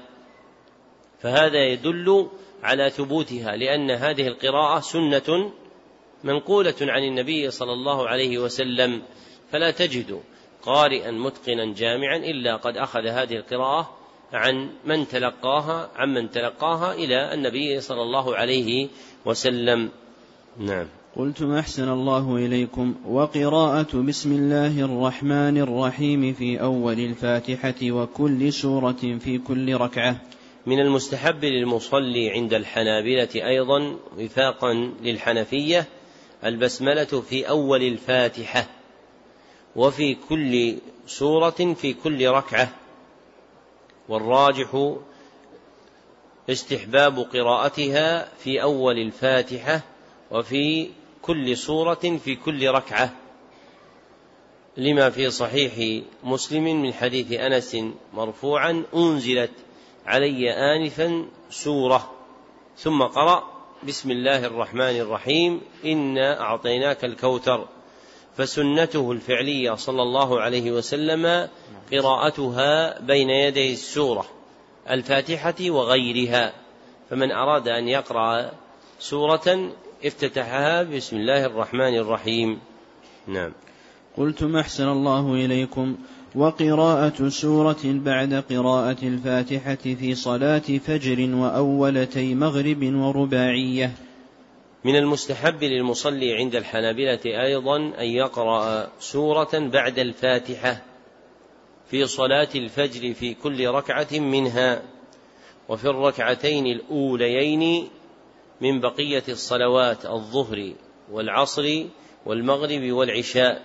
فهذا يدل على ثبوتها لأن هذه القراءة سنة منقولة عن النبي صلى الله عليه وسلم فلا تجد قارئا متقنا جامعا إلا قد أخذ هذه القراءة عن من تلقاها عن من تلقاها إلى النبي صلى الله عليه وسلم. نعم. قلتم أحسن الله إليكم وقراءة بسم الله الرحمن الرحيم في أول الفاتحة وكل سورة في كل ركعة. من المستحب للمصلي عند الحنابلة أيضا وفاقا للحنفية البسملة في أول الفاتحة. وفي كل سورة في كل ركعة. والراجح استحباب قراءتها في أول الفاتحة وفي كل سورة في كل ركعة. لما في صحيح مسلم من حديث أنس مرفوعا أنزلت علي آنفا سورة. ثم قرأ بسم الله الرحمن الرحيم إنا أعطيناك الكوثر. فسنته الفعلية صلى الله عليه وسلم قراءتها بين يدي السورة الفاتحة وغيرها. فمن أراد أن يقرأ سورة افتتحها بسم الله الرحمن الرحيم. نعم. قلتم أحسن الله إليكم. وقراءة سورة بعد قراءة الفاتحة في صلاة فجر وأولتي مغرب ورباعية. من المستحب للمصلي عند الحنابلة أيضا أن يقرأ سورة بعد الفاتحة في صلاة الفجر في كل ركعة منها وفي الركعتين الأوليين من بقية الصلوات الظهر والعصر والمغرب والعشاء.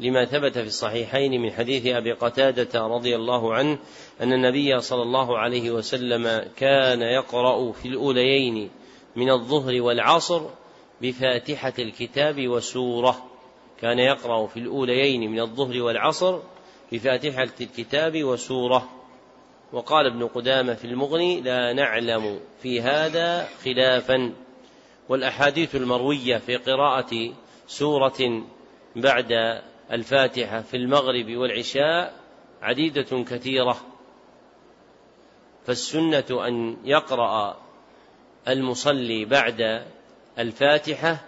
لما ثبت في الصحيحين من حديث أبي قتادة رضي الله عنه أن النبي صلى الله عليه وسلم كان يقرأ في الأوليين من الظهر والعصر بفاتحة الكتاب وسورة. كان يقرأ في الأوليين من الظهر والعصر بفاتحة الكتاب وسورة. وقال ابن قدامة في المغني لا نعلم في هذا خلافا. والأحاديث المروية في قراءة سورة بعد الفاتحة في المغرب والعشاء عديدة كثيرة. فالسنة أن يقرأ المصلي بعد الفاتحة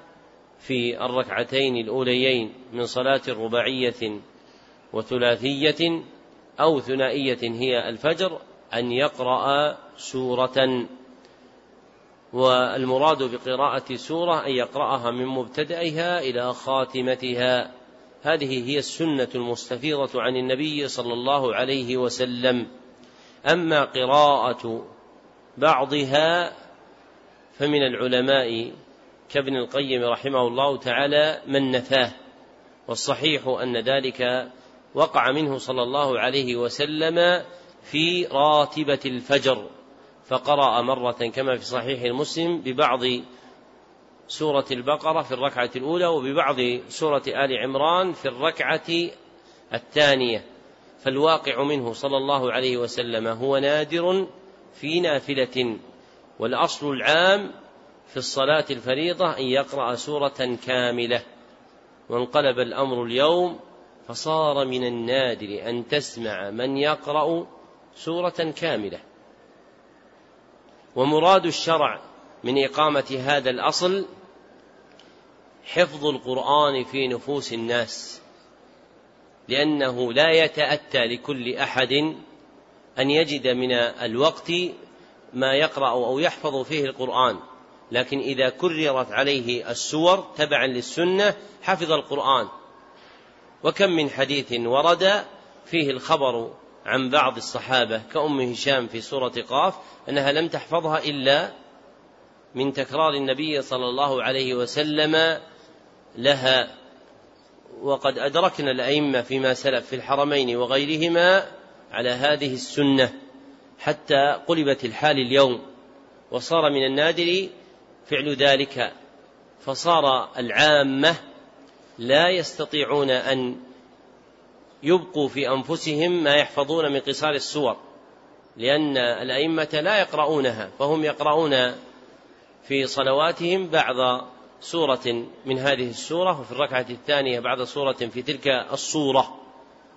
في الركعتين الأوليين من صلاة رباعية وثلاثية أو ثنائية هي الفجر أن يقرأ سورة. والمراد بقراءة سورة أن يقرأها من مبتدئها إلى خاتمتها. هذه هي السنة المستفيضة عن النبي صلى الله عليه وسلم. أما قراءة بعضها فمن العلماء كابن القيم رحمه الله تعالى من نفاه والصحيح أن ذلك وقع منه صلى الله عليه وسلم في راتبة الفجر فقرأ مرة كما في صحيح المسلم ببعض سورة البقرة في الركعة الأولى وببعض سورة آل عمران في الركعة الثانية. فالواقع منه صلى الله عليه وسلم هو نادر في نافلة. والأصل العام في الصلاة الفريضة أن يقرأ سورة كاملة. وانقلب الأمر اليوم فصار من النادر أن تسمع من يقرأ سورة كاملة. ومراد الشرع من إقامة هذا الأصل حفظ القرآن في نفوس الناس لأنه لا يتأتى لكل أحد أن يجد من الوقت ما يقرأ أو يحفظ فيه القرآن لكن إذا كررت عليه السور تبعا للسنة حفظ القرآن. وكم من حديث ورد فيه الخبر عن بعض الصحابة كأم هشام في سورة قاف أنها لم تحفظها إلا من تكرار النبي صلى الله عليه وسلم لها. وقد أدركنا الأئمة فيما سلف في الحرمين وغيرهما على هذه السنة. حتى قلبت الحال اليوم وصار من النادر فعل ذلك. فصار العامة لا يستطيعون أن يبقوا في أنفسهم ما يحفظون من قصار السور لأن الأئمة لا يقرؤونها فهم يقرؤون في صلواتهم بعض سورة من هذه السورة وفي الركعة الثانية بعد سورة في تلك الصورة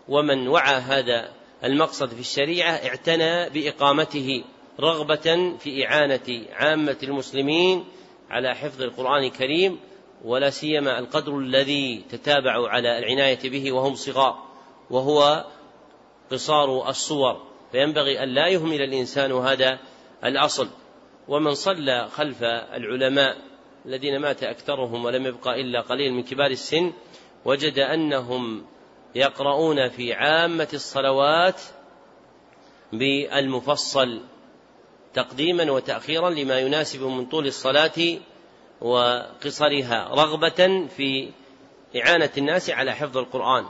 ومن وعى هذا المقصد في الشريعة اعتنى بإقامته رغبة في إعانة عامة المسلمين على حفظ القرآن الكريم ولا سيما القدر الذي تتابعوا على العناية به وهم صغار وهو قصار الصور. فينبغي أن لا يهمل الإنسان هذا الأصل. ومن صلى خلف العلماء الذين مات أكثرهم ولم يبقى إلا قليل من كبار السن وجد أنهم يقرؤون في عامة الصلوات بالمفصل تقديما وتأخيرا لما يناسب من طول الصلاة وقصرها رغبة في إعانة الناس على حفظ القرآن.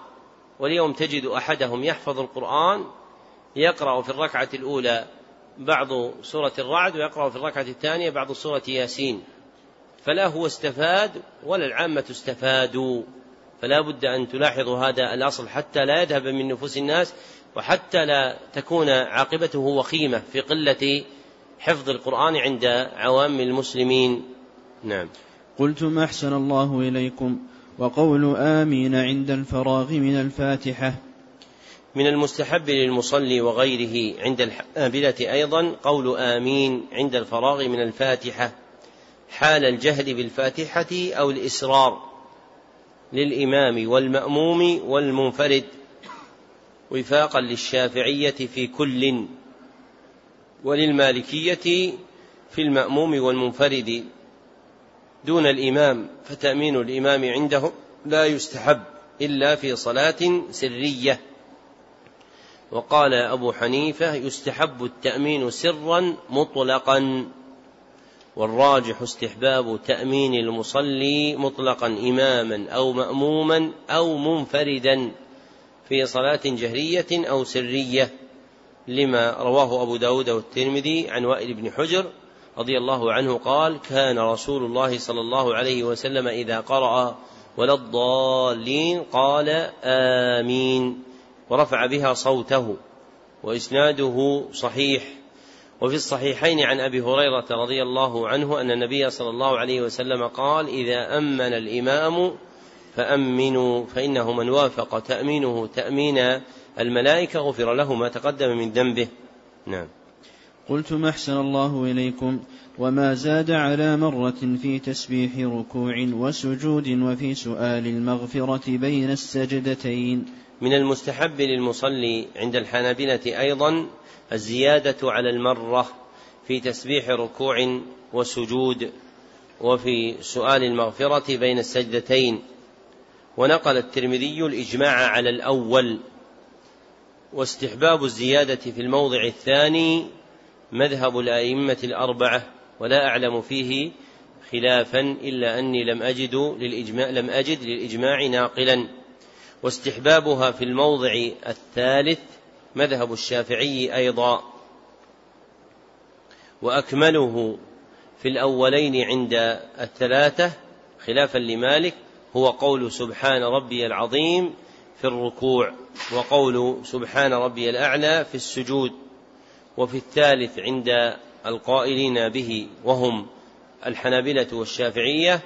واليوم تجد أحدهم يحفظ القرآن يقرأ في الركعة الأولى بعض سورة الرعد ويقرأ في الركعة الثانية بعض سورة ياسين. فلا هو استفاد ولا العامة استفادوا فلا بد أن تلاحظوا هذا الأصل حتى لا يذهب من نفوس الناس وحتى لا تكون عاقبته وخيمة في قلة حفظ القرآن عند عوام المسلمين. نعم. قلتم أحسن الله إليكم وقول آمين عند الفراغ من الفاتحة. من المستحب للمصلي وغيره عند الحنابلة أيضا قول آمين عند الفراغ من الفاتحة. حال الجهل بالفاتحة أو الإسرار. للإمام والمأموم والمنفرد وفاقا للشافعية في كل وللمالكية في المأموم والمنفرد. دون الإمام فتأمين الإمام عنده لا يستحب إلا في صلاة سرية. وقال أبو حنيفة يستحب التأمين سرا مطلقا. والراجح استحباب تأمين المصلي مطلقا إماما أو مأموما أو منفردا في صلاة جهرية أو سرية لما رواه أبو داود والترمذي عن وائل بن حجر رضي الله عنه قال كان رسول الله صلى الله عليه وسلم إذا قرأ ولا الضالين قال آمين. ورفع بها صوته وإسناده صحيح. وفي الصحيحين عن أبي هريرة رضي الله عنه أن النبي صلى الله عليه وسلم قال إذا أمن الإمام فأمنوا فإنه من وافق تأمينه تأمين الملائكة غفر له ما تقدم من ذنبه. نعم. قلتم أحسن الله إليكم وما زاد على مرة في تسبيح ركوع وسجود وفي سؤال المغفرة بين السجدتين. من المستحب للمصلي عند الحنابلة أيضا الزيادة على المرة في تسبيح ركوع وسجود وفي سؤال المغفرة بين السجدتين. ونقل الترمذي الإجماع على الأول واستحباب الزيادة في الموضع الثاني مذهب الأئمة الأربعة ولا أعلم فيه خلافا إلا أني لم أجد للإجماع لم أجد للإجماع ناقلا. واستحبابها في الموضع الثالث مذهب الشافعي أيضا. وأكمله في الأولين عند الثلاثة خلافا لمالك هو قول سبحان ربي العظيم في الركوع وقول سبحان ربي الأعلى في السجود وفي الثالث عند القائلين به وهم الحنابلة والشافعية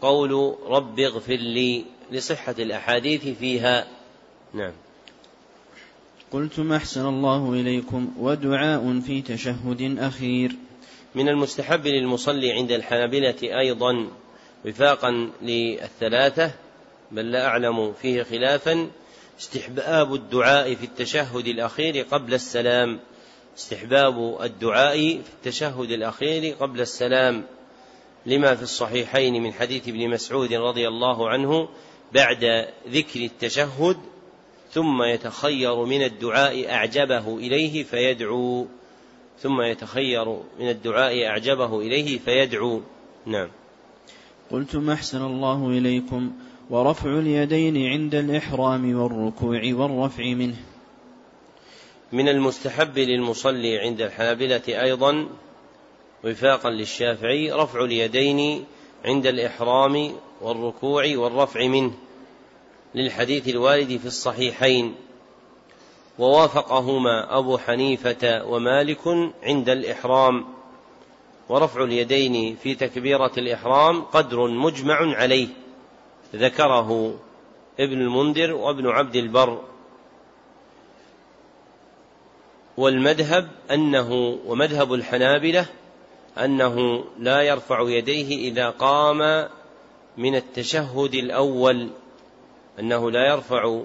قول رب اغفر لي. لصحة الأحاديث فيها. نعم. قلت ما أحسن الله إليكم ودعاء في تشهد أخير. من المستحب للمصلي عند الحنابلة أيضا وفاقا للثلاثة بل لا أعلم فيه خلافا استحباب الدعاء في التشهد الأخير قبل السلام. استحباب الدعاء في التشهد الأخير قبل السلام. لما في الصحيحين من حديث ابن مسعود رضي الله عنه بعد ذكر التشهد ثم يتخير من الدعاء أعجبه إليه فيدعو. ثم يتخير من الدعاء أعجبه إليه فيدعو. نعم. قلت ما أحسن الله إليكم ورفع اليدين عند الإحرام والركوع والرفع منه. من المستحب للمصلي عند الحنابلة أيضا وفاقا للشافعي رفع اليدين عند الإحرام والركوع والرفع منه للحديث الوارد في الصحيحين. ووافقهما أبو حنيفة ومالك عند الإحرام. ورفع اليدين في تكبيرة الإحرام قدر مجمع عليه. ذكره ابن المنذر وابن عبد البر. والمذهب أنه ومذهب الحنابلة أنه لا يرفع يديه إذا قام من التشهد الأول أنه لا يرفع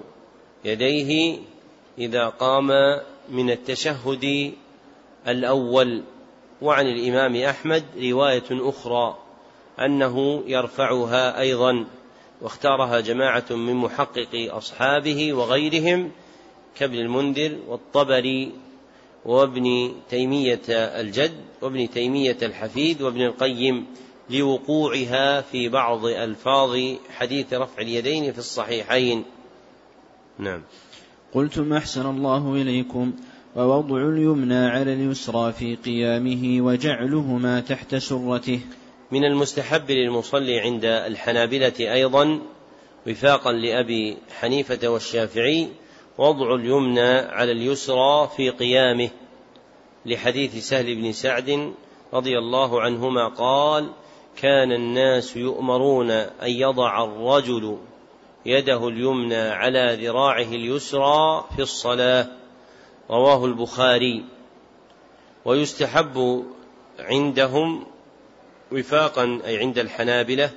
يديه إذا قام من التشهد الأول. وعن الإمام أحمد رواية أخرى أنه يرفعها أيضا واختارها جماعة من محققي أصحابه وغيرهم كابن المنذر والطبري وابن تيمية الجد وابن تيمية الحفيد وابن القيم لوقوعها في بعض ألفاظ حديث رفع اليدين في الصحيحين. نعم. قلت ما أحسن الله إليكم ووضع اليمنى على اليسرى في قيامه وجعلهما تحت سرته. من المستحب للمصلي عند الحنابلة أيضا وفاقا لأبي حنيفة والشافعي وضع اليمنى على اليسرى في قيامه. لحديث سهل بن سعد رضي الله عنهما قال كان الناس يؤمرون أن يضع الرجل يده اليمنى على ذراعه اليسرى في الصلاة رواه البخاري. ويستحب عندهم وفاقا أي عند الحنابلة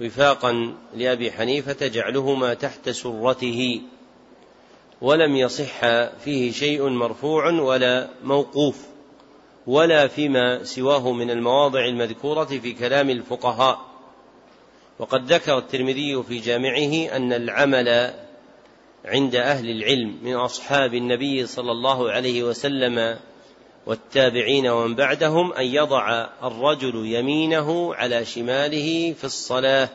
وفاقا لأبي حنيفة جعلهما تحت سرته. ولم يصح فيه شيء مرفوع ولا موقوف. ولا فيما سواه من المواضع المذكورة في كلام الفقهاء. وقد ذكر الترمذي في جامعه أن العمل عند أهل العلم من أصحاب النبي صلى الله عليه وسلم والتابعين ومن بعدهم أن يضع الرجل يمينه على شماله في الصلاة.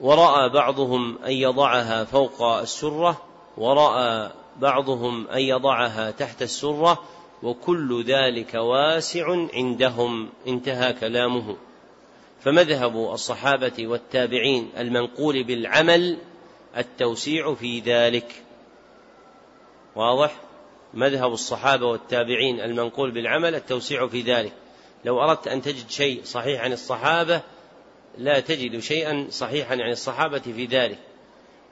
ورأى بعضهم أن يضعها فوق السرة ورأى بعضهم أن يضعها تحت السرة وكل ذلك واسع عندهم. انتهى كلامه. فمذهب الصحابة والتابعين المنقول بالعمل التوسيع في ذلك. واضح؟ مذهب الصحابة والتابعين المنقول بالعمل التوسيع في ذلك. لو أردت أن تجد شيء صحيح عن الصحابة لا تجد شيئا صحيحا عن الصحابة في ذلك.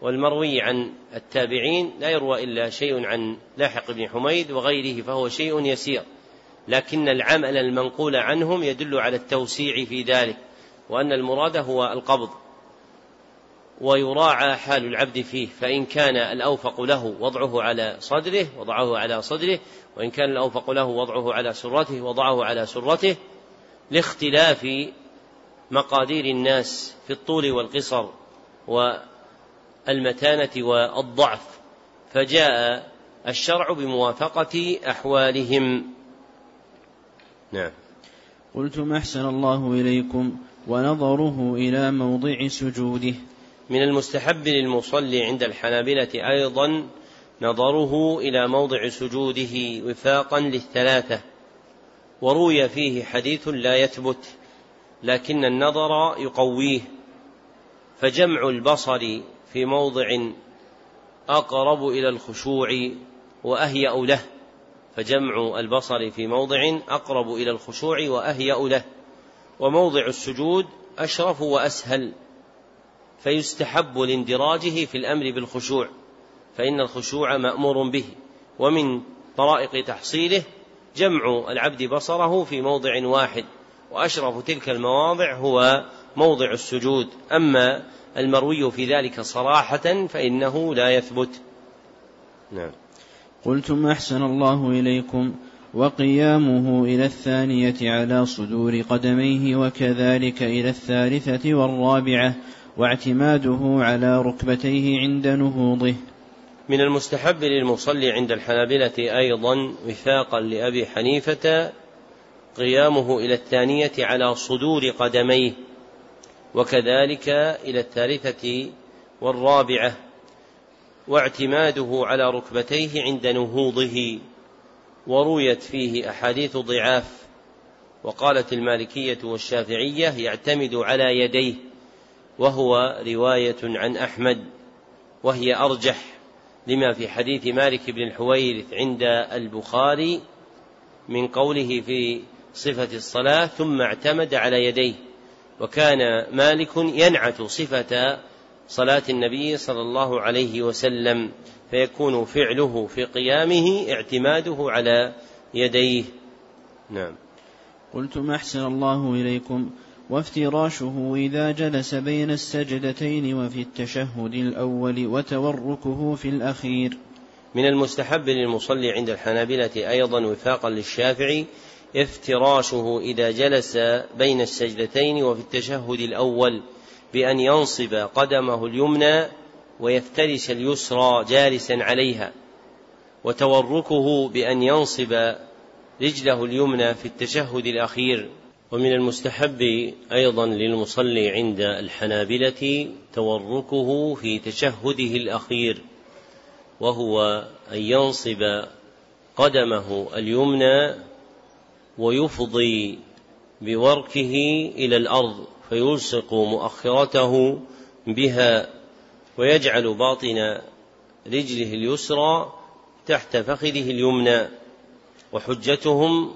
والمروي عن التابعين لا يروى إلا شيء عن لاحق بن حميد وغيره فهو شيء يسير لكن العمل المنقول عنهم يدل على التوسيع في ذلك وأن المراد هو القبض ويراعى حال العبد فيه فإن كان الأوفق له وضعه على صدره وضعه على صدره وإن كان الأوفق له وضعه على سرته وضعه على سرته لاختلاف مقادير الناس في الطول والقصر والمتانة والضعف فجاء الشرع بموافقة أحوالهم. نعم. قلت ما أحسن الله إليكم ونظره إلى موضع سجوده. من المستحب للمصلي عند الحنابلة أيضا نظره إلى موضع سجوده وفاقا للثلاثة. وروي فيه حديث لا يثبت لكن النظر يقويه. فجمع البصر في موضع أقرب إلى الخشوع وأهيأ له فجمع البصر في موضع أقرب إلى الخشوع وأهيأ له وموضع السجود أشرف وأسهل فيستحب لاندراجه في الأمر بالخشوع فإن الخشوع مأمور به ومن طرائق تحصيله جمع العبد بصره في موضع واحد وأشرف تلك المواضع هو موضع السجود. أما المروي في ذلك صراحة فإنه لا يثبت. نعم. قلتم أحسن الله إليكم وقيامه إلى الثانية على صدور قدميه وكذلك إلى الثالثة والرابعة واعتماده على ركبتيه عند نهوضه. من المستحب للمصلي عند الحنابلة أيضا وفاقا لأبي حنيفة قيامه إلى الثانية على صدور قدميه. وكذلك إلى الثالثة والرابعة واعتماده على ركبتيه عند نهوضه ورويت فيه أحاديث ضعاف وقالت المالكية والشافعية يعتمد على يديه وهو رواية عن أحمد وهي أرجح لما في حديث مالك بن الحويرث عند البخاري من قوله في صفة الصلاة ثم اعتمد على يديه وكان مالك ينعت صفة صلاة النبي صلى الله عليه وسلم فيكون فعله في قيامه اعتماده على يديه. نعم. قلتم أحسن الله إليكم. وافتراشه إذا جلس بين السجدتين وفي التشهد الأول وتوركه في الأخير. من المستحب للمصلي عند الحنابلة أيضا وفاقا للشافعي افتراشه إذا جلس بين السجدتين وفي التشهد الأول بأن ينصب قدمه اليمنى ويفترش اليسرى جالسا عليها وتوركه بأن ينصب رجله اليمنى في التشهد الأخير. ومن المستحب أيضا للمصلي عند الحنابلة توركه في تشهده الأخير وهو أن ينصب قدمه اليمنى ويفضي بوركه إلى الأرض فيلصق مؤخرته بها ويجعل باطن رجله اليسرى تحت فخذه اليمنى وحجتهم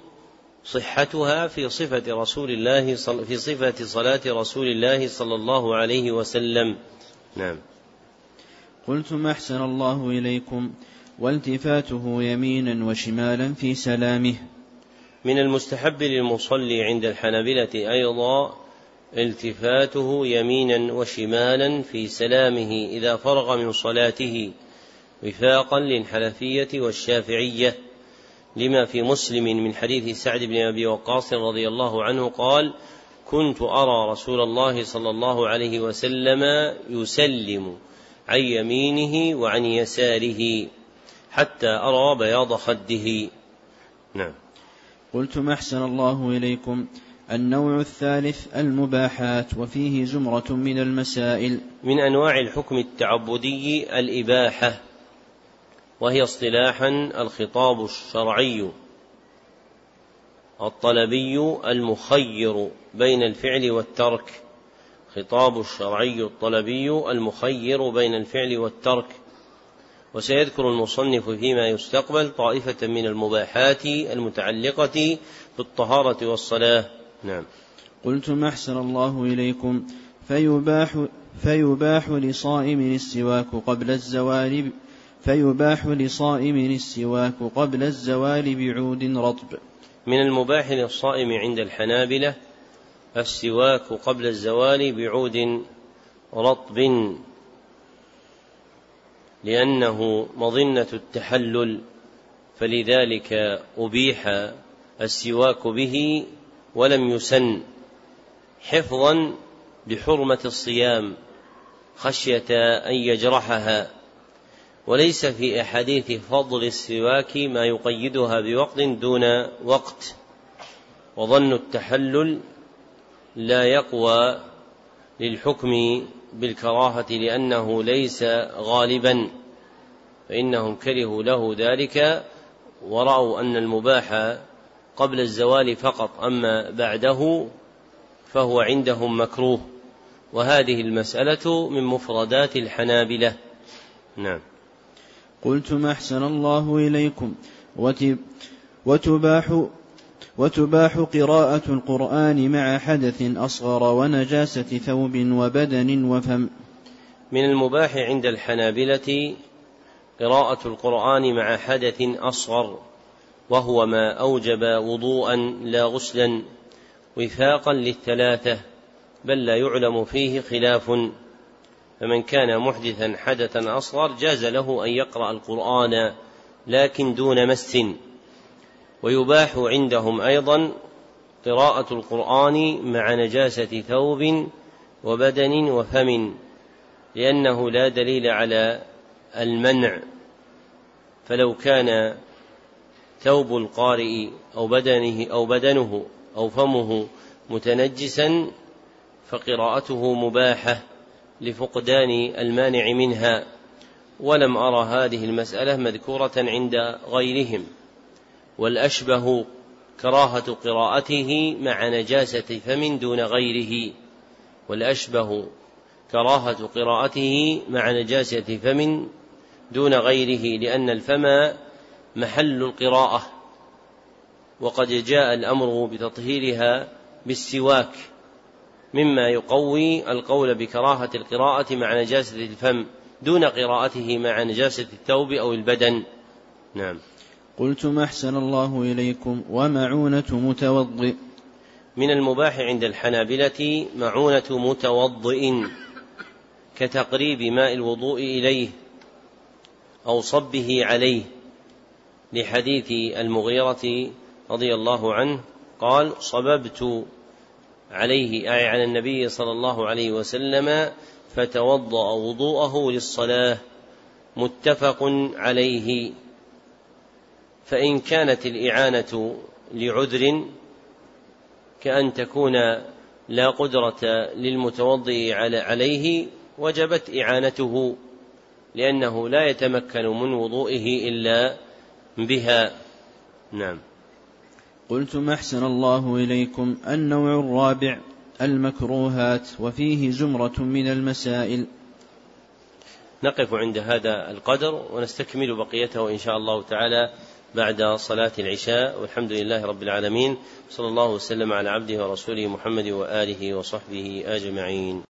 صحتها في صفة رسول الله في صفة صلاة رسول الله صلى الله عليه وسلم. نعم. قلتم أحسن الله إليكم والتفاته يمينا وشمالا في سلامه. من المستحب للمصلي عند الحنبلة أيضا التفاته يمينا وشمالا في سلامه إذا فرغ من صلاته وفاقا للحنفية والشافعية لما في مسلم من حديث سعد بن أبي وقاص رضي الله عنه قال كنت أرى رسول الله صلى الله عليه وسلم يسلم عن يمينه وعن يساره حتى أرى بياض خده نعم. قلتم أحسن الله إليكم. النوع الثالث المباحات وفيه زمرة من المسائل. من أنواع الحكم التعبدي الإباحة وهي اصطلاحا الخطاب الشرعي الطلبي المخير بين الفعل والترك. خطاب الشرعي الطلبي المخير بين الفعل والترك. وسيذكر المصنف فيما يستقبل طائفة من المباحات المتعلقة بالطهارة والصلاة. نعم. قلتم أحسن الله إليكم فيباح فيباح لصائم السواك قبل الزوال فيباح لصائم السواك قبل الزوال بعود رطب. من المباح للصائم عند الحنابلة السواك قبل الزوال بعود رطب. لأنه مظنة التحلل فلذلك أبيح السواك به ولم يسن حفظا لحرمة الصيام خشية أن يجرحها. وليس في أحاديث فضل السواك ما يقيدها بوقت دون وقت. وظن التحلل لا يقوى للحكم بالكراهة لأنه ليس غالبا فإنهم كرهوا له ذلك ورأوا أن المباح قبل الزوال فقط أما بعده فهو عندهم مكروه. وهذه المسألة من مفردات الحنابلة. نعم. قلتم أحسن الله إليكم وتباح وتباح قراءة القرآن مع حدث أصغر ونجاسة ثوب وبدن وفم. من المباح عند الحنابلة قراءة القرآن مع حدث أصغر وهو ما أوجب وضوءا لا غسلا وفاقا للثلاثة بل لا يعلم فيه خلاف. فمن كان محدثا حدثا أصغر جاز له أن يقرأ القرآن لكن دون مس. ويباح عندهم أيضا قراءة القرآن مع نجاسة ثوب وبدن وفم لأنه لا دليل على المنع. فلو كان ثوب القارئ أو بدنه أو بدنه أو فمه متنجسا فقراءته مباحة لفقدان المانع منها. ولم أرى هذه المسألة مذكورة عند غيرهم. والأشبه كراهة قراءته مع نجاسة فم دون غيره والأشبه كراهة قراءته مع نجاسة فم دون غيره لأن الفم محل القراءة وقد جاء الأمر بتطهيرها بالسواك مما يقوي القول بكراهة القراءة مع نجاسة الفم دون قراءته مع نجاسة الثوب أو البدن. نعم. قلتم أحسن الله إليكم ومعونة متوضئ. من المباح عند الحنابلة معونة متوضئ كتقريب ماء الوضوء إليه أو صبه عليه لحديث المغيرة رضي الله عنه قال صببت عليه أي على النبي صلى الله عليه وسلم فتوضأ وضوءه للصلاة. متفق عليه. فإن كانت الإعانة لعذر كأن تكون لا قدرة للمتوضئ عليه وجبت إعانته لأنه لا يتمكن من وضوئه إلا بها. نعم. قلتم أحسن الله إليكم النوع الرابع المكروهات وفيه زمرة من المسائل. نقف عند هذا القدر ونستكمل بقيته إن شاء الله تعالى. بعد صلاة العشاء والحمد لله رب العالمين صلى الله وسلم على عبده ورسوله محمد وآله وصحبه أجمعين.